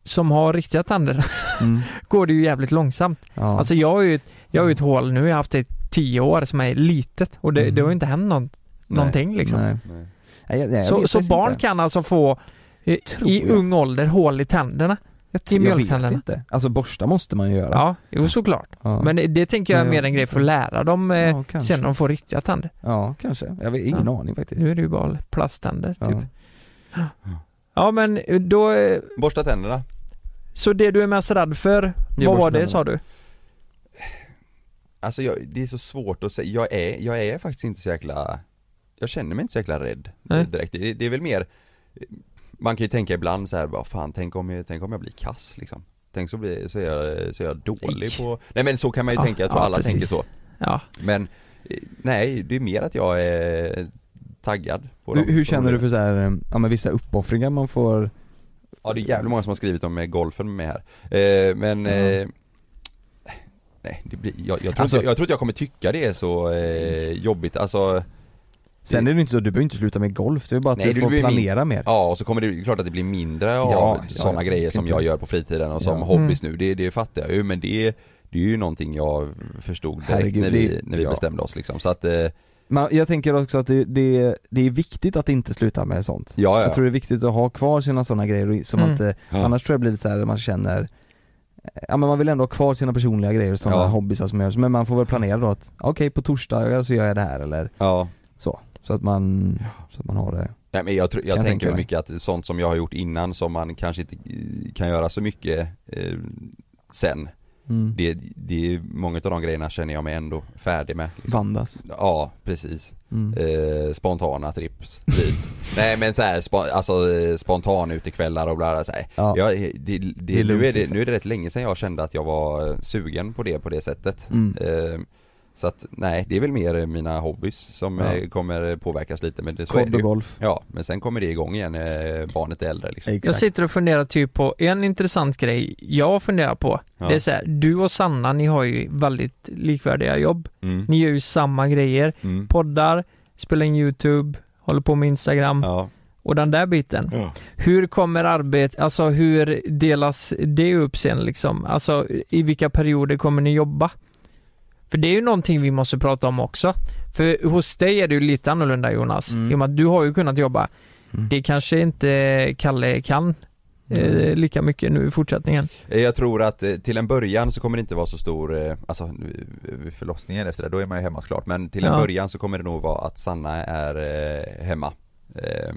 som har riktiga tänder Mm. går det ju jävligt långsamt. Ja. Alltså jag har ju ett, jag har ett hål nu, jag har haft det i tio år som är litet och det, Mm. det har ju inte hänt någon, någonting liksom. Nej. Nej, nej, så så barn inte. kan alltså få eh, i jag. ung ålder hål i tänderna? jag, i jag vet inte. Alltså borsta måste man ju göra. Ja, jo såklart. Ja. Men det, det tänker jag är mer en grej för att lära dem eh, Ja, kanske. sen när de får riktiga tänder. Ja, kanske. Jag vet ingen Ja. aning faktiskt. Nu är det ju bara plasttänder typ. Ja. Men då, eh, Borsta tänderna så det du är mest rädd för, är vad var det sa du? Alltså jag, det är så svårt att säga, jag är, jag är faktiskt inte så jäkla Jag känner mig inte så jäkla rädd Nej. direkt, det, det är väl mer Man kan ju tänka ibland så här, vad fan tänk om jag, tänk om jag blir kass liksom Tänk så, blir, så, är jag, så är jag dålig Nej. på, nej men så kan man ju Ja, tänka, jag tror ja, alla precis. tänker så Ja. Men, eh, nej det är mer att jag är taggad på Hur, dem. hur känner du för så här, ja men vissa uppoffringar man får Ja det är jävligt många som har skrivit om eh, golfen med här eh, Men eh, Nej, det blir, jag, jag, tror Alltså- inte, jag tror inte jag kommer tycka det är så eh, jobbigt, alltså Sen är det inte så, du behöver inte sluta med golf, det är bara att Nej, du får planera mer Ja och så kommer det, klart att det blir mindre av Ja, ja, sådana ja, grejer som kan jag gör på fritiden och som Ja. hobbys Mm. nu, det, det fattar jag ju men det, det är ju någonting jag förstod direkt Herregud, när vi, när vi ja. bestämde oss liksom så att eh, Men jag tänker också att det, det, det är viktigt att inte sluta med sånt Ja, ja. Jag tror det är viktigt att ha kvar sina sådana grejer som Mm. att, eh, Ja. annars tror jag det blir lite så här, man känner Ja men man vill ändå ha kvar sina personliga grejer, sådana Ja. hobbysar som görs, men man får väl planera då att okej på torsdagar så gör jag det här eller Ja så, så att man, så att man har det Nej men jag, tror- jag tänker väl mycket att sånt som jag har gjort innan som man kanske inte eh, kan göra så mycket eh, sen mm. det, det, många av de grejerna känner jag mig ändå färdig med liksom. Vandas Ja, precis mm. eh, spontana trips dit. Nej men såhär, spo- alltså eh, spontan utekvällar och bla bla, så här. Ja. Jag, det, det, Det är lugnt, nu, är det, liksom. nu är det rätt länge sedan jag kände att jag var eh, sugen på det på det sättet Mm. eh, Så att nej, det är väl mer eh, mina hobbys som Ja. eh, kommer påverkas lite men det, så är det ju. golf Ja, men sen kommer det igång igen när barnet är äldre liksom. Jag sitter och funderar typ på en intressant grej jag funderar på. Ja. Det är så här, du och Sanna, ni har ju väldigt likvärdiga jobb. Mm. Ni gör ju samma grejer. Mm. Poddar, spelar in YouTube, håller på med Instagram. Ja, och den där biten. Hur kommer arbete, alltså hur delas det upp sen liksom? Alltså i vilka perioder kommer ni jobba? För det är ju någonting vi måste prata om också. För hos dig är det ju lite annorlunda Jonas, Mm. i och med att du har ju kunnat jobba. Mm. Det kanske inte Kalle kan eh, lika mycket nu i fortsättningen. Eh, Jag tror att eh, till en början så kommer det inte vara så stor, eh, alltså förlossningen efter det, då är man ju hemma såklart Men till en Ja. början så kommer det nog vara att Sanna är hemma eh,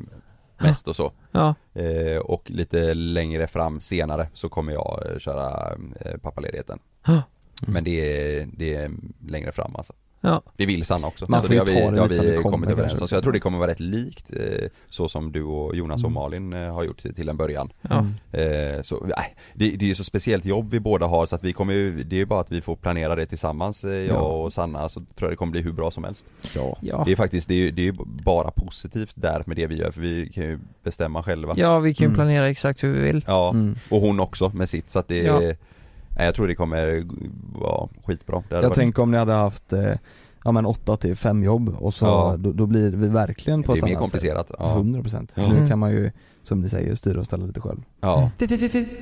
Mest och så Ja. eh, Och lite längre fram senare så kommer jag köra eh, pappaledigheten. Men det är, det är längre fram alltså Ja. Det vill Sanna också, Man så får det har vi, det det har vi kommit överens om Så jag tror det kommer vara rätt likt eh, så som du och Jonas och Malin eh, har gjort till, en början Ja. Eh, så, nej, det, det är ju så speciellt jobb vi båda har så att vi kommer ju, det är ju bara att vi får planera det tillsammans, eh, jag Ja. och Sanna, så tror jag det kommer bli hur bra som helst Ja. Ja. Det är faktiskt, det är ju det är bara positivt där med det vi gör för vi kan ju bestämma själva Ja, vi kan ju Mm. planera exakt hur vi vill. Ja, Mm. och hon också med sitt så att det Ja. Nej, jag tror det kommer vara skitbra det Jag varit- tänker om ni hade haft eh, Ja men 8 till 5 jobb och så, Ja. då, då blir vi verkligen på Det ett är mer annat komplicerat, sätt. ja. 100% Ja. Nu Mm. kan man ju, som ni säger, styra och ställa lite själv Ja,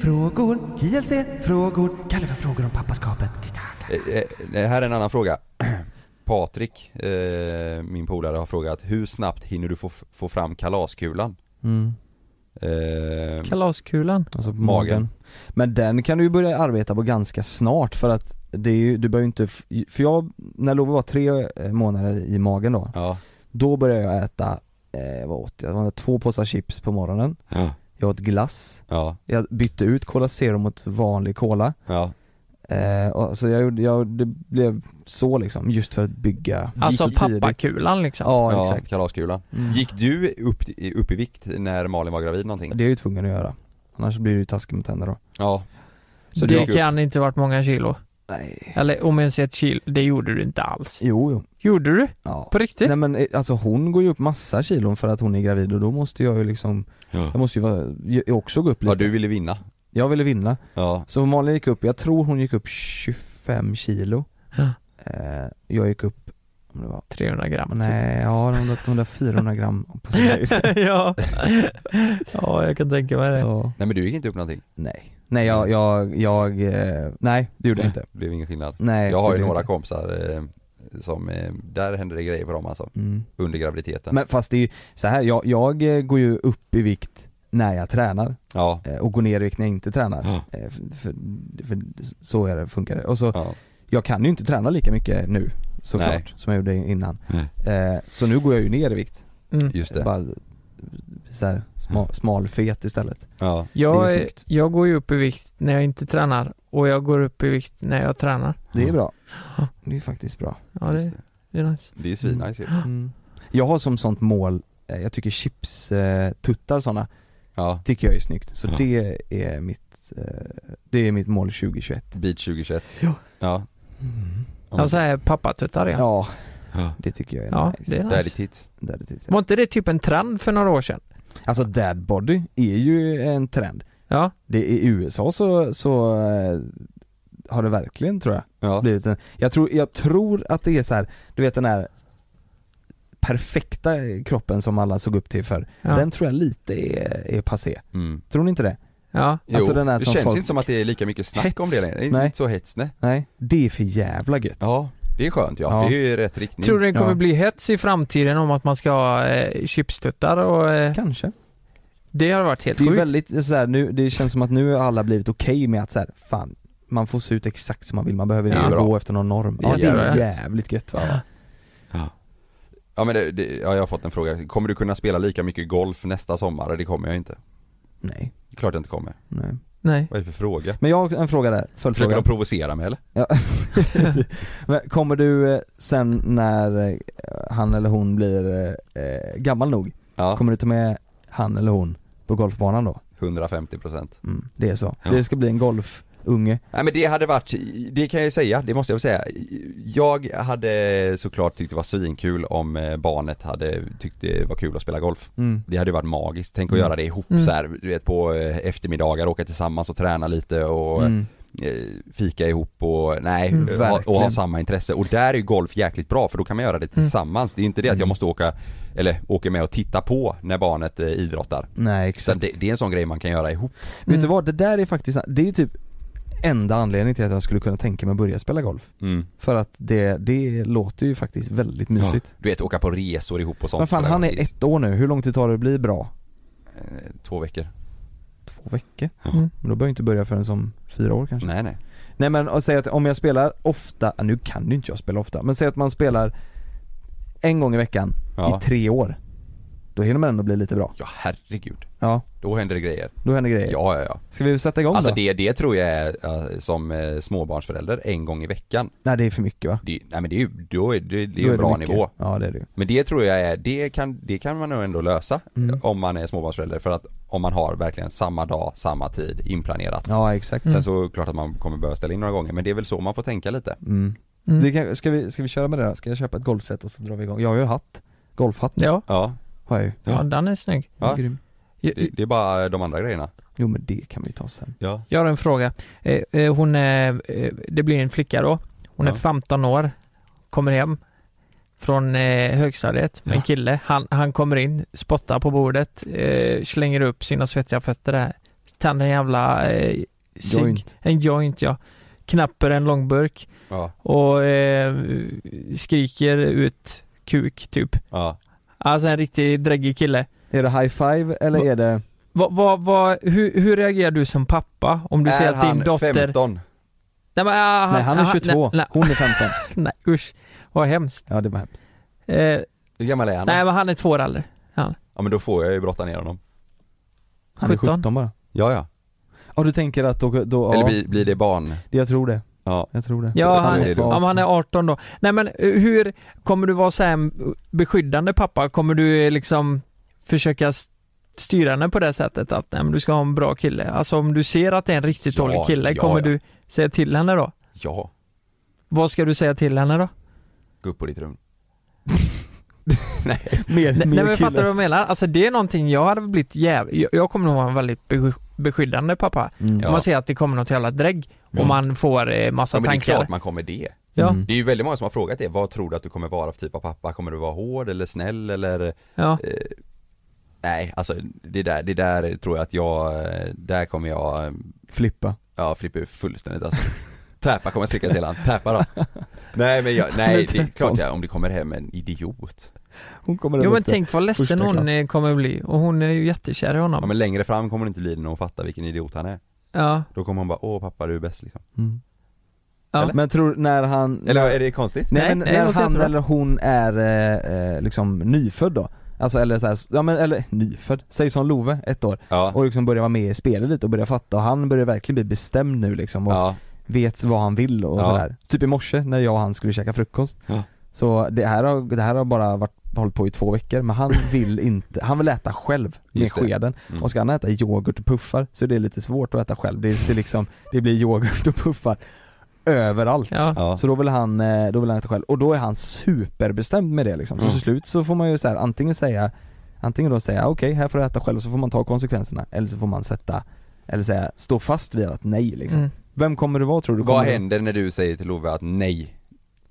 Frågor, JLC-frågor, Kalle för frågor om pappaskapet Eh, eh, här är en annan fråga Patrik, eh, min polare har frågat hur snabbt hinner du få, få fram kalaskulan? mm. Eh, Kalaskulan. Alltså på Magen. magen. Men den kan du ju börja arbeta på ganska snart för att det är ju, du behöver ju inte, för jag, när Love var tre eh, månader i magen då, ja, då började jag äta, eh, vad åt jag? Det var två påsar chips på morgonen, ja, jag åt glass, ja, jag bytte ut Cola Zero mot vanlig Cola. Ja, eh, och, Så jag gjorde, jag, det blev så liksom, just för att bygga Alltså pappakulan liksom. Ja, ja exakt. kalaskulan. Mm. Gick du upp, i- upp i vikt när Malin var gravid någonting? Det är jag ju tvungen att göra Annars blir det ju taskigt mot henne då Ja Så det upp- kan inte varit många kilo. Nej Eller om ens ett kilo, det gjorde du inte alls. Jo, jo Gjorde du? Ja. På riktigt? Nej men eh, alltså hon går ju upp massa kilon för att hon är gravid och då måste jag ju liksom Ja, Jag måste ju vara, jag också gå upp lite ja du ville vinna Jag ville vinna Ja, Så Malin gick upp, jag tror hon gick upp 25 kilo Ja. eh, Jag gick upp, om det var 300 gram typ. Nej, ja de där- de där 400 gram på sin höjd ja. ja, jag kan tänka mig det. ja. nej men du gick inte upp någonting? Nej, nej jag, jag, jag, eh, nej det gjorde jag inte Det blev ingen skillnad Nej Jag har ju några inte. kompisar eh, som, eh, där händer det grejer på dem alltså, mm. under graviditeten Men fast det är ju så här, jag, jag går ju upp i vikt när jag tränar Ja, och går ner i vikt när jag inte tränar Ja. för, för, för så är det, funkar det. Och så, ja, jag kan ju inte träna lika mycket nu såklart Nej. som jag gjorde innan eh, Så nu går jag ju ner i vikt Mm. just det Bara så här, smal, smalfet istället Ja, Jag, är jag går ju upp i vikt när jag inte tränar och jag går upp i vikt när jag tränar. Det är bra Det är faktiskt bra Ja, det, det. det är nice. Det är svinnice ju mm. Jag har som sånt mål, eh, jag tycker chips, eh, tuttar sådana, Ja, tycker jag är snyggt. Så Ja. det är mitt, eh, det är mitt mål 2021 Beat 2021 Ja. Ja, ja. Alltså här pappatuttar ja. Ja, det tycker jag är Ja, nice det är Daddy nice. tits Det är det till. Var inte det typ en trend för några år sedan? Alltså dad body är ju en trend Ja. det, I USA så, så eh, har det verkligen tror jag Ja, blivit en, jag tror, jag tror att det är så här, du vet den här perfekta kroppen som alla såg upp till för Ja. Den tror jag lite är, är passé, mm. tror ni inte det? Ja. Jo, Alltså den här det som känns folk- inte som att det är lika mycket snack Hets. om det längre, det är Nej. inte så hets nej. Nej, det är för jävla gött Ja, det är skönt ja, Ja. det är ju rätt riktning Tror du det kommer Ja. bli hets i framtiden om att man ska ha eh, chipstuttar och eh, Kanske det har varit helt Det är sjukt. väldigt så här, nu, det känns som att nu har alla blivit okej med att så här, fan man får se ut exakt som man vill, man behöver inte bra. gå efter någon norm. Det är Ja det är jävligt. jävligt gött va? Ja. Ja men det, det, ja, jag har fått en fråga, kommer du kunna spela lika mycket golf nästa sommar? Det kommer jag inte Nej, Klart jag inte kommer nej Nej. Vad är det för fråga? Men jag har en fråga där, Försöker följdfråga de provocera mig eller? ja. Men kommer du eh, sen när eh, han eller hon blir eh, gammal nog, Ja, kommer du ta med han eller hon på golfbanan då? 150 procent Mm, det är så. Ja. Det ska bli en golfunge. Nej men det hade varit, det kan jag ju säga, det måste jag väl säga Jag hade såklart tyckt det var svinkul om eh, barnet hade tyckt det var kul att spela golf Mm. Det hade ju varit magiskt, tänk att Mm. göra det ihop Mm. så här, du vet på eh, eftermiddagar, åka tillsammans och träna lite och Mm. eh, fika ihop och nej, Mm, och, och ha samma intresse. Och där är ju golf jäkligt bra för då kan man göra det tillsammans. Det är inte det att jag måste åka, eller åka med och titta på när barnet eh, idrottar. Nej exakt. det, det är en sån grej man kan göra ihop. Vet du vad, det där är faktiskt, det är typ enda anledningen till att jag skulle kunna tänka mig att börja spela golf. Mm. För att det, det låter ju faktiskt väldigt mysigt. Du vet, åka på resor ihop och sånt. Men fan han är ett år nu, hur lång tid tar det att bli bra? Eh, Två veckor. Två veckor? Mm. Men då behöver jag inte börja förrän som fyra år kanske? Nej nej. Nej men och säg att om jag spelar ofta, nu kan ju inte jag spela ofta, men säg att man spelar en gång i veckan Ja. i tre år. Då hinner man ändå bli lite bra. Ja herregud. Ja, Då händer det grejer. då händer grejer. Ja ja ja. Ska vi sätta igång Alltså då? det, det tror jag är som eh, småbarnsförälder en gång i veckan. Nej det är för mycket va? Det, nej men det är ju, då är det, det är Då ju en bra mycket. nivå. Ja det är det. Men det tror jag är, det kan, det kan man nog ändå lösa Mm. om man är småbarnsförälder för att om man har verkligen samma dag, samma tid inplanerat. Ja exakt. Sen så klart att man kommer behöva ställa in några gånger men det är väl så man får tänka lite. Mm. Mm. Det kan, ska, vi, ska vi köra med det då? Ska jag köpa ett golfset och så drar vi igång? Jag har ju hatt. Golfhatt Ja, Ja, har jag ju. ja den är snygg. Ja. Grym. Det, det är bara de andra grejerna. Jo men det kan vi ta sen. Ja. jag har en fråga. Eh, eh, hon är, eh, det blir en flicka då. Hon är Ja. 15 år. Kommer hem från eh, högstadiet med en Ja. kille. Han, han kommer in, spottar på bordet, eh, slänger upp sina svettiga fötter där. Tänder en jävla eh, cigg. Joint. En joint ja. Knapper en långburk Ja. och eh, skriker ut kuk typ. Ja. Alltså en riktigt dräggig kille. Är det high five eller Va- är det? Vad, vad, vad, hur, hur reagerar du som pappa om du ser är att din han dotter... 15? Nej, men, ah, Nej han är 22, Nej, nej, hon är 15. nej usch, vad hemskt. Ja det var hemskt. Eh, Hur gammal är han? nej men han är två år äldre. Ja men då får jag ju brotta ner honom. Han är 17. 17 bara. Ja ja. Ja du tänker att då, då Eller ja, blir, blir det barn? jag tror det. Ja. Jag tror det. Ja, Det han, är ja han är 18 då. Nej men eh, hur, kommer du vara så här en beskyddande pappa? Kommer du eh, liksom försöka styra henne på det sättet att nej, men du ska ha en bra kille? Alltså om du ser att det är en riktigt Ja, dålig kille, ja, kommer ja. du säga till henne då? Ja. Vad ska du säga till henne då? Gå upp på ditt rum. Mer, Nej, mer nej men kille. fattar du vad jag menar? Alltså det är någonting jag hade blivit jävligt, jag, jag kommer nog vara en väldigt besky- beskyddande pappa. Mm. Om man ser att det kommer något jävla drägg och Mm. man får eh, massa Ja men det är tankar. klart man kommer det. Ja, Mm. Det är ju väldigt många som har frågat det, vad tror du att du kommer vara för typ av pappa? Kommer du vara hård eller snäll eller? ja. Eh, nej, alltså det där, det där tror jag att jag, eh, där kommer jag, eh, Flippa. ja flippa ur fullständigt alltså. Täpa kommer jag sticka till han, täpa då. Nej men jag, nej Men det är 13. klart jag, om det kommer hem en idiot. Hon kommer Jo men tänk vad ledsen hon klass. eh, kommer bli och hon är ju jättekär i honom. Ja men längre fram kommer det inte bli när hon fattar vilken idiot han är. Ja, Då kommer hon bara, åh pappa du är bäst liksom. Mm. Ja. Men tror när han Eller är det konstigt? Nej, Nej, men när han eller hon är eh, eh, liksom nyfödd då? Alltså eller så här, ja men eller nyfödd, säg som Love, ett år, Ja. och liksom börjar vara med i spelet lite och börjar fatta och han börjar verkligen bli bestämd nu liksom och Ja. vet vad han vill och Ja. sådär. Typ i morse när jag och han skulle käka frukost. Ja. Så det här har, det här har bara varit, hållit på i två veckor men han vill inte, han vill äta själv med Just det. skeden. Mm. Och ska han äta yoghurt och puffar så är det lite svårt att äta själv. Det ser liksom, det blir yoghurt och puffar överallt. ja. Så då vill han, eh, då vill han äta själv och då är han superbestämd med det liksom. Så Mm. till slut så får man ju så här, antingen säga Antingen då säga okej här får du äta själv och så får man ta konsekvenserna eller så får man sätta Eller säga stå fast vid att nej liksom. Mm. Vem kommer du vara tror du? Vad Kommer du- händer när du säger till Love att nej?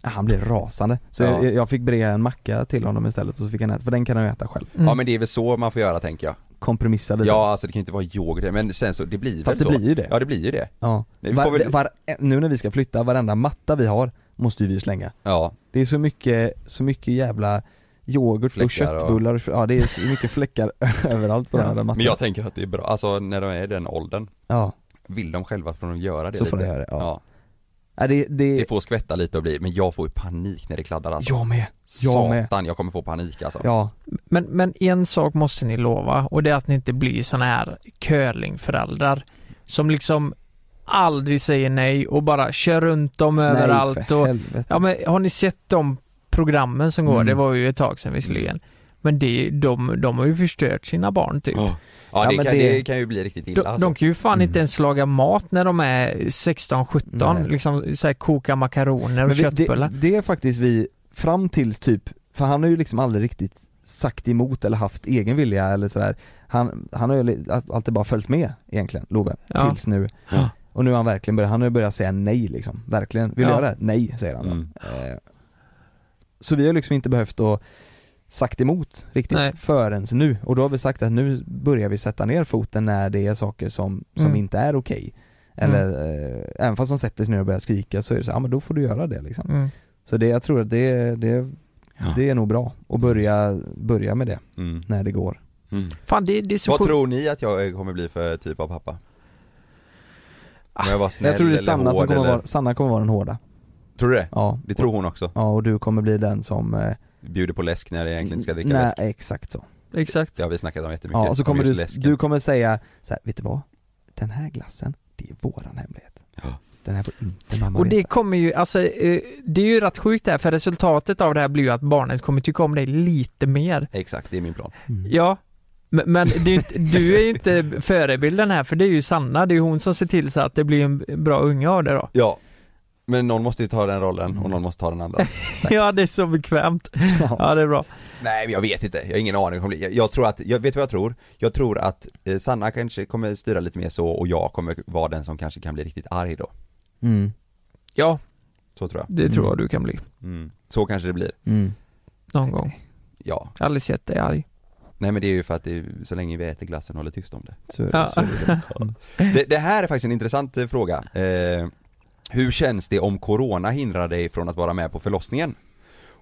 Han blir rasande. Så Ja. jag, jag fick bre en macka till honom istället och så fick han äta, för den kan han ju äta själv. Mm. Ja men det är väl så man får göra tänker jag. Kompromissa lite. Ja alltså det kan inte vara yoghurt men sen så, det blir Fast väl det så? blir ju det. Ja det blir ju det. Ja. Nej, vi Var, får väl- var, nu när vi ska flytta, varenda matta vi har måste ju vi slänga. Ja. Det är så mycket, så mycket jävla yoghurt Fläckar och köttbullar och, ja det är så mycket fläckar överallt på Ja. den här mattan. Men jag tänker att det är bra, alltså när de är i den åldern, Ja, vill de själva får de göra det så lite. får de göra det. Ja. Ja. Det, det, Det får skvätta lite och bli, men jag får ju panik när det kladdar alltså. jag med. jag med. Satan, jag kommer få panik alltså. Ja, Men, men en sak måste ni lova och det är att ni inte blir såna här curlingföräldrar som liksom aldrig säger nej och bara kör runt dem överallt nej för och helvete. Ja men har ni sett de programmen som går? Mm. Det var ju ett tag sedan visserligen. Men det, de, de har ju förstört sina barn typ. Ja, Ja, det, men kan, det- det... kan ju bli riktigt illa De, alltså. de kan ju fan Mm. inte ens laga mat när de är 16-17, Nej. liksom så här, koka makaroner och Men köttbullar. det, det är faktiskt vi, fram tills typ, för han har ju liksom aldrig riktigt sagt emot eller haft egen vilja eller sådär Han, han har ju alltid bara följt med egentligen, Love, Ja. tills nu Ja. Och nu har han verkligen börjat, han har börjat säga nej liksom, verkligen. Vill du Ja. göra det? Nej, säger han. Mm. Eh, Så vi har liksom inte behövt att sagt emot riktigt Nej. förrän nu. Och då har vi sagt att nu börjar vi sätta ner foten när det är saker som, som Mm. inte är okej. Eller, eh, även fast han sätter sig ner och börjar skrika så är det så, ja men då får du göra det liksom. Mm. Så det, jag tror att det, det, det är nog bra att börja, börja med det Mm. när det går. Mm. Fan det, det är så Vad tror ni att jag kommer bli för typ av pappa? Om jag var snäll jag tror det är Sanna som kommer eller... vara, Sanna kommer vara den hårda. Tror du det? Ja. Det tror hon också. Ja och du kommer bli den som eh, Bjuder på läsk när jag egentligen ska dricka Nej läsk. exakt så. Exakt. Det har vi snackat om jättemycket. Ja och så om kommer du, läsken. du kommer säga så här, vet du vad? Den här glassen, det är våran hemlighet. Den här får inte mamma Och det veta. kommer ju, alltså eh, det är ju rätt sjukt det här för resultatet av det här blir ju att barnen kommer tycka om dig lite mer. Exakt, det är min plan. Ja, men, det är inte, du är ju inte förebilden här för det är ju Sanna, det är ju hon som ser till så att det blir en bra unge av det då. Ja. Men någon måste ju ta den rollen och någon måste ta den andra. Ja det är så bekvämt. Ja det är bra. Nej men jag vet inte, jag har ingen aning om det. Jag, jag tror att, jag vet vad jag tror? Jag tror att eh, Sanna kanske kommer styra lite mer så och jag kommer vara den som kanske kan bli riktigt arg då. Mm. Ja, Så tror jag. det tror jag du kan bli. Mm. Så kanske det blir. Mm. Någon gång. Ja. Aldrig sett dig arg. Nej men det är ju för att det är, så länge vi äter glassen och håller tyst om det. Så, Ja. så är det. Det. Det här är faktiskt en intressant eh, fråga. Eh, hur känns det om corona hindrar dig från att vara med på förlossningen?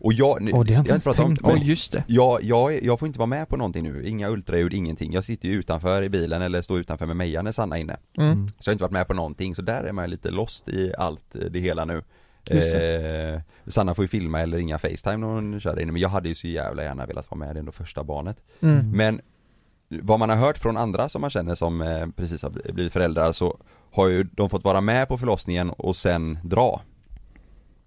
Och jag, Åh, det har jag inte ens pratat om- tänkt på. men just det. Jag, jag, jag får inte vara med på någonting nu, inga ultraljud, ingenting. Jag sitter ju utanför i bilen eller står utanför med Meja när Sanna är inne. Mm. Så jag har inte varit med på någonting, så där är man lite lost i allt eh, det hela nu. Eh, Sanna får ju filma eller ringa Facetime när hon kör inne, men jag hade ju så jävla gärna velat vara med, det är ändå första barnet. Mm. Men vad man har hört från andra som man känner som eh, precis har bli- blivit föräldrar så har ju de fått vara med på förlossningen och sen dra.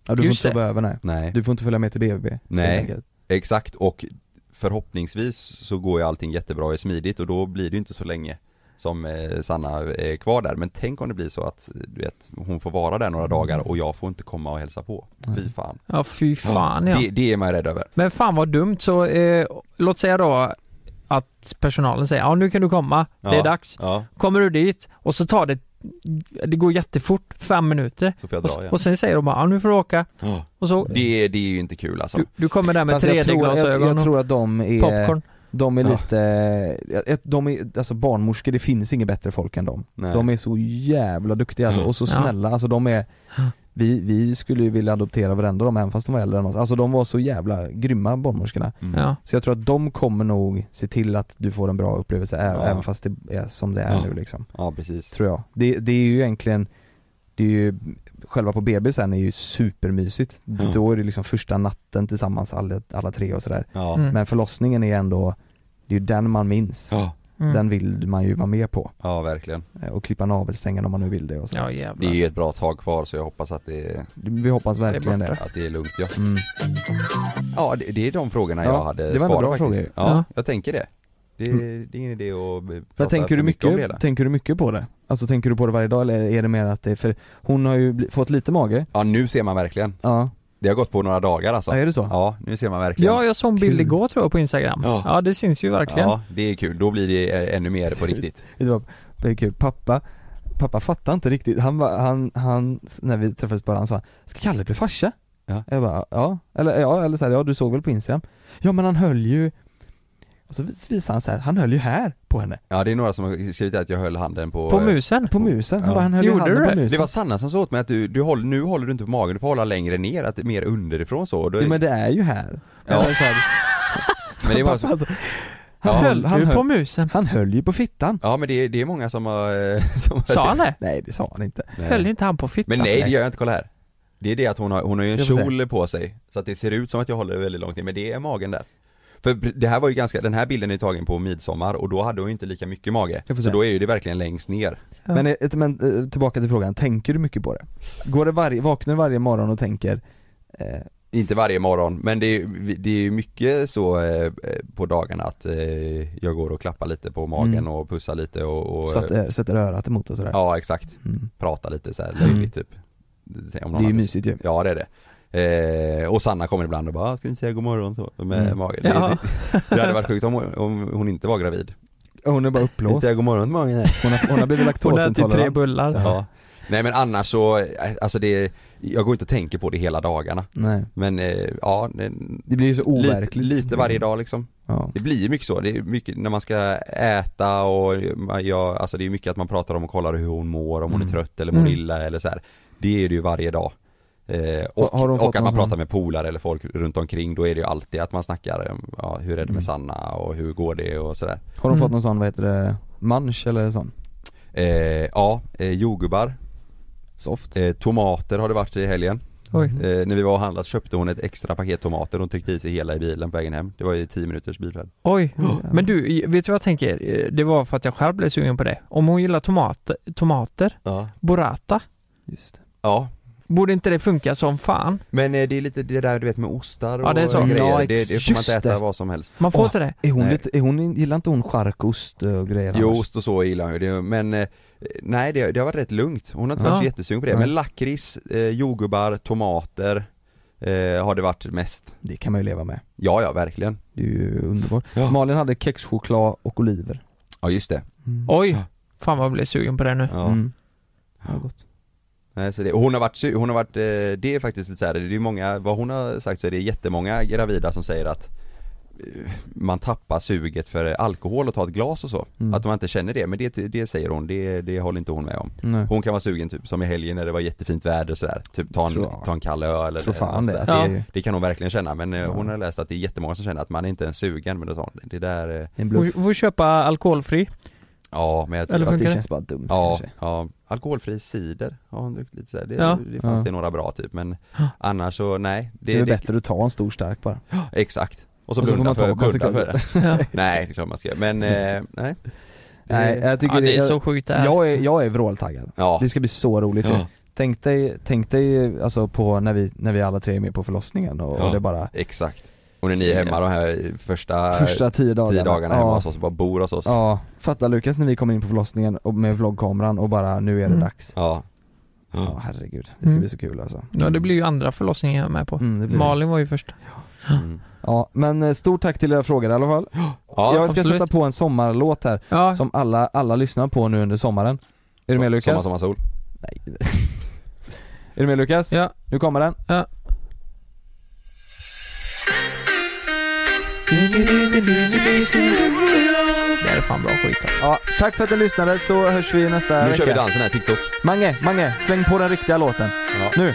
Ja du får Just inte sova över nej. Nej. Du får inte följa med till BB. Nej. Exakt, och förhoppningsvis så går ju allting jättebra och är smidigt och då blir det ju inte så länge som eh, Sanna är kvar där. Men tänk om det blir så att, du vet, hon får vara där några dagar och jag får inte komma och hälsa på. Fy fan. Ja fy fan ja. Det, det är man rädd över. Men fan vad dumt så, eh, låt säga då att personalen säger ja nu kan du komma, det är Ja. dags. Ja, Kommer du dit och så tar det, det går jättefort, fem minuter. så får jag Och, dra igen. och sen säger de bara ja nu får du åka. Ja. Och så, Det, det är ju inte kul alltså. du, du kommer där med Fast jag tror, jag, 3D-glasögon jag tror att de är, och popcorn. de är Ja. lite, jag- de är, alltså barnmorskor, det finns inget bättre folk än dem. Nej. De är så jävla duktiga alltså, och så Ja. snälla, alltså de är vi, vi skulle ju vilja adoptera varenda av dem även fast de var äldre än oss. Alltså de var så jävla grymma barnmorskorna. Mm. Ja. Så jag tror att de kommer nog se till att du får en bra upplevelse ä- Ja. även fast det är som det är Ja. nu liksom. Ja, precis. Tror jag. Det, det är ju egentligen, det är ju, själva på BB sen är ju supermysigt. Ja. Då är det liksom första natten tillsammans alla, alla tre och sådär. Ja. Mm. Men förlossningen är ändå, det är ju den man minns. Mm. Den vill man ju vara med på. ja verkligen. Eh, Och klippa navelsträngen om man nu vill det och så. Ja Det är jävlar. ju ett bra tag kvar så jag hoppas att det, Vi hoppas verkligen det. att det är lugnt ja. Mm. Ja, det, det är de frågorna Ja, jag hade det var ändå sparat bra faktiskt. frågor. Ja, Ja. jag tänker det. Det, det är ingen idé att Men prata tänker du, för mycket om det mycket, hela. tänker du mycket på det? Alltså tänker du på det varje dag eller är det mer att det är, för hon har ju fått lite mage Ja, nu ser man verkligen. Ja, Det har gått på några dagar alltså. ja är det så? Ja, nu ser man verkligen. Ja, jag såg en bild Kul. igår tror jag på Instagram. Ja. Ja, det syns ju verkligen. Ja, det är kul. Då blir det eh, ännu mer på riktigt. Det är kul, pappa Pappa fattar inte riktigt, han han, han, när vi träffades bara han sa Ska Kalle bli farsa? Ja. Jag bara, ja, eller ja, eller så här, ja du såg väl på Instagram? Ja men han höll ju Och så visade han så här, han höll ju här på henne Ja, det är några som har skrivit att jag höll handen på... På musen. På musen, han Ja. bara, han höll ju Gjorde handen du på det? musen Det var Sanna som sa åt mig att du, du håller, nu håller du inte på magen, du får hålla längre ner, att det är mer underifrån så. Då Jo men det är ju här Ja. Här, men det var så, alltså, han, Ja. höll, han, du på musen? han höll ju på fittan ja men det, det är många som har... eh, Som har Sa han det? Nej det sa han inte Nej. Höll inte han på fittan? Men nej det gör jag inte, kolla här. Det är det att hon har, hon har ju en kjol på sig, så att det ser ut som att jag håller väldigt långt ner, men det är magen där. För det här var ju ganska, den här bilden är tagen på midsommar och då hade hon ju inte lika mycket mage. Så då är ju det verkligen längst ner. Ja. Men, eh, men eh, tillbaka till frågan, tänker du mycket på det? Går det varje, vaknar du varje morgon och tänker eh, Inte varje morgon, men det är, det är ju mycket så eh, på dagarna att eh, jag går och klappar lite på magen Mm. och pussar lite och, och sätter, sätter örat emot och sådär? Ja exakt, Mm. pratar lite så här löjligt typ Om Det är ju mysigt ju Ja det är det eh, Och Sanna kommer ibland och bara, ska vi inte säga god morgon så, med Mm. magen Ja. det, det hade varit sjukt om, hon- om hon inte var gravid Hon är bara Inte uppblåst säga god morgon magen. Hon har, hon har blivit Hon har ätit tre laktosintolerant bullar. Ja Nej men annars så, eh, alltså det, jag går inte och tänker på det hela dagarna. Nej. Men eh, ja, det, Det blir ju så lite, overkligt. lite varje dag liksom. Ja. Det blir ju mycket så, det är mycket när man ska äta och jag, alltså det är mycket att man pratar om och kollar hur hon mår, om hon är Mm. trött eller mår Mm. illa eller så här. Det är det ju varje dag. Eh, och, Har- de och att man pratar med polare eller folk runt omkring, då är det ju alltid att man snackar, om, ja, hur är det med Mm. Sanna och hur går det och sådär. Har de fått Mm. någon sån, vad heter det, munch eller sån? Eh, ja, eh, jordgubbar, Soft? eh, tomater har det varit i helgen. Oj. Eh, när vi var och handlat köpte hon ett extra paket tomater, hon tryckte i sig hela i bilen på vägen hem. Det var ju 10 minuters bilfärd. Oj, men du, vet du vad jag tänker? Eh, Det var för att jag själv blev sugen på det. Om hon gillar tomater, tomater Ja. burrata, Just det. Ja, borde inte det funka som fan? men eh, det är lite det där du vet med ostar och Ja, det är så. grejer, Ja, det, det får man inte äta det. vad som helst. Man får inte det? Är hon lite, är hon, gillar inte hon charkost och grejer Jo, annars? ost och så gillar hon ju det, men eh, nej det, det har varit rätt lugnt. Hon har inte Ja. varit så jättesugen på det, Nej. men lakrits, eh, jordgubbar, tomater eh, har det varit mest. Det kan man ju leva med. Ja, ja verkligen. Det är ju underbart. Ja. Malin hade kexchoklad och oliver. Ja just det. Mm. Oj, fan vad jag blev sugen på det nu. Ja. Mm. Ja, gott. Nej, så det, och hon har varit, hon har varit, eh, det är faktiskt lite så här, det är ju många, vad hon har sagt så är det jättemånga gravida som säger att eh, man tappar suget för alkohol och ta ett glas och så. Mm. Att man inte känner det, men det, det säger hon, det, det håller inte hon med om. Nej. Hon kan vara sugen typ som i helgen när det var jättefint väder sådär, typ ta en, Tror ta en kall öl eller Tror fan något det. sådär. Alltså, det, det är ju- det kan hon verkligen känna men eh, Ja. hon har läst att det är jättemånga som känner att man är inte ens sugen men då sa hon, det där, eh, En Hon får köpa alkoholfri. Ja men jag Eller fast det det? känns bara dumt Ja, kanske. ja, alkoholfri cider har hon druckit lite sådär, det, Ja. det fanns Ja. det några bra typ men Ja. annars så nej Det är väl bättre att ta en stor stark bara. Exakt Och så Och så får blunda man ta för, blunda för det. Nej, det är klart man ska men eh, nej Nej, jag tycker Ja, det är jag, så sjukt det här. jag är, jag är vråltaggad. Ja, Det ska bli så roligt. Ja. Tänk dig, tänk dig alltså på när vi, när vi alla tre är med på förlossningen och, Ja. och det bara exakt Och när ni är hemma de här första, första tio dagarna. tio dagarna hemma ja. hos oss, bara bor hos oss Ja, fatta Lukas när vi kommer in på förlossningen och med vloggkameran och bara nu är det Mm. dags. Ja Ja herregud, det ska Mm. bli så kul alltså. Ja, det blir ju andra förlossningen jag är med på. Mm, det blir det. Malin var ju först. Mm. Ja, men eh, stort tack till era frågor i alla fall. Ja, jag ska absolut. sätta på en sommarlåt här Ja, som alla, alla lyssnar på nu under sommaren. Är du med Lukas? Sommar, sommar, sol Nej. är du med Lukas? ja. Nu kommer den. Ja. Det här är fan bra skit alltså. Ja, tack för att ni lyssnade så hörs vi nästa Nu vecka. kör vi dansen här, TikTok Mange, Mange, släng på den riktiga låten. Ja. Nu!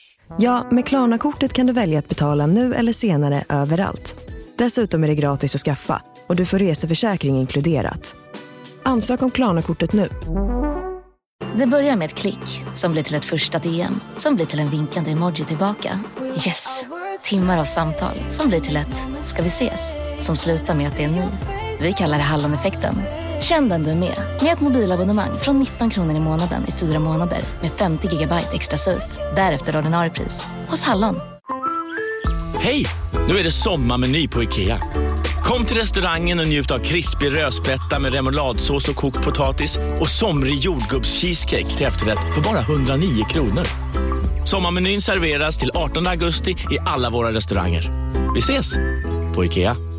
Ja, med Klarna-kortet kan du välja att betala nu eller senare överallt. Dessutom är det gratis att skaffa och du får reseförsäkring inkluderat. Ansök om Klarna-kortet nu. Det börjar med ett klick som blir till ett första DM som blir till en vinkande emoji tillbaka. Yes! Timmar av samtal som blir till ett “ska vi ses?” som slutar med att det är ni. Vi kallar det Halloneffekten. Känn den du med, med ett mobilabonnemang från 19 kronor i månaden i fyra månader med 50 gigabyte extra surf. Därefter ordinarie pris, hos Hallon. Hej! Nu är det sommarmeny på IKEA. Kom till restaurangen och njut av krispig rödspätta med remouladsås och kokt potatis och somrig jordgubbscheesecake till efterrätt för bara 109 kronor. Sommarmenyn serveras till 18 augusti i alla våra restauranger. Vi ses! På IKEA.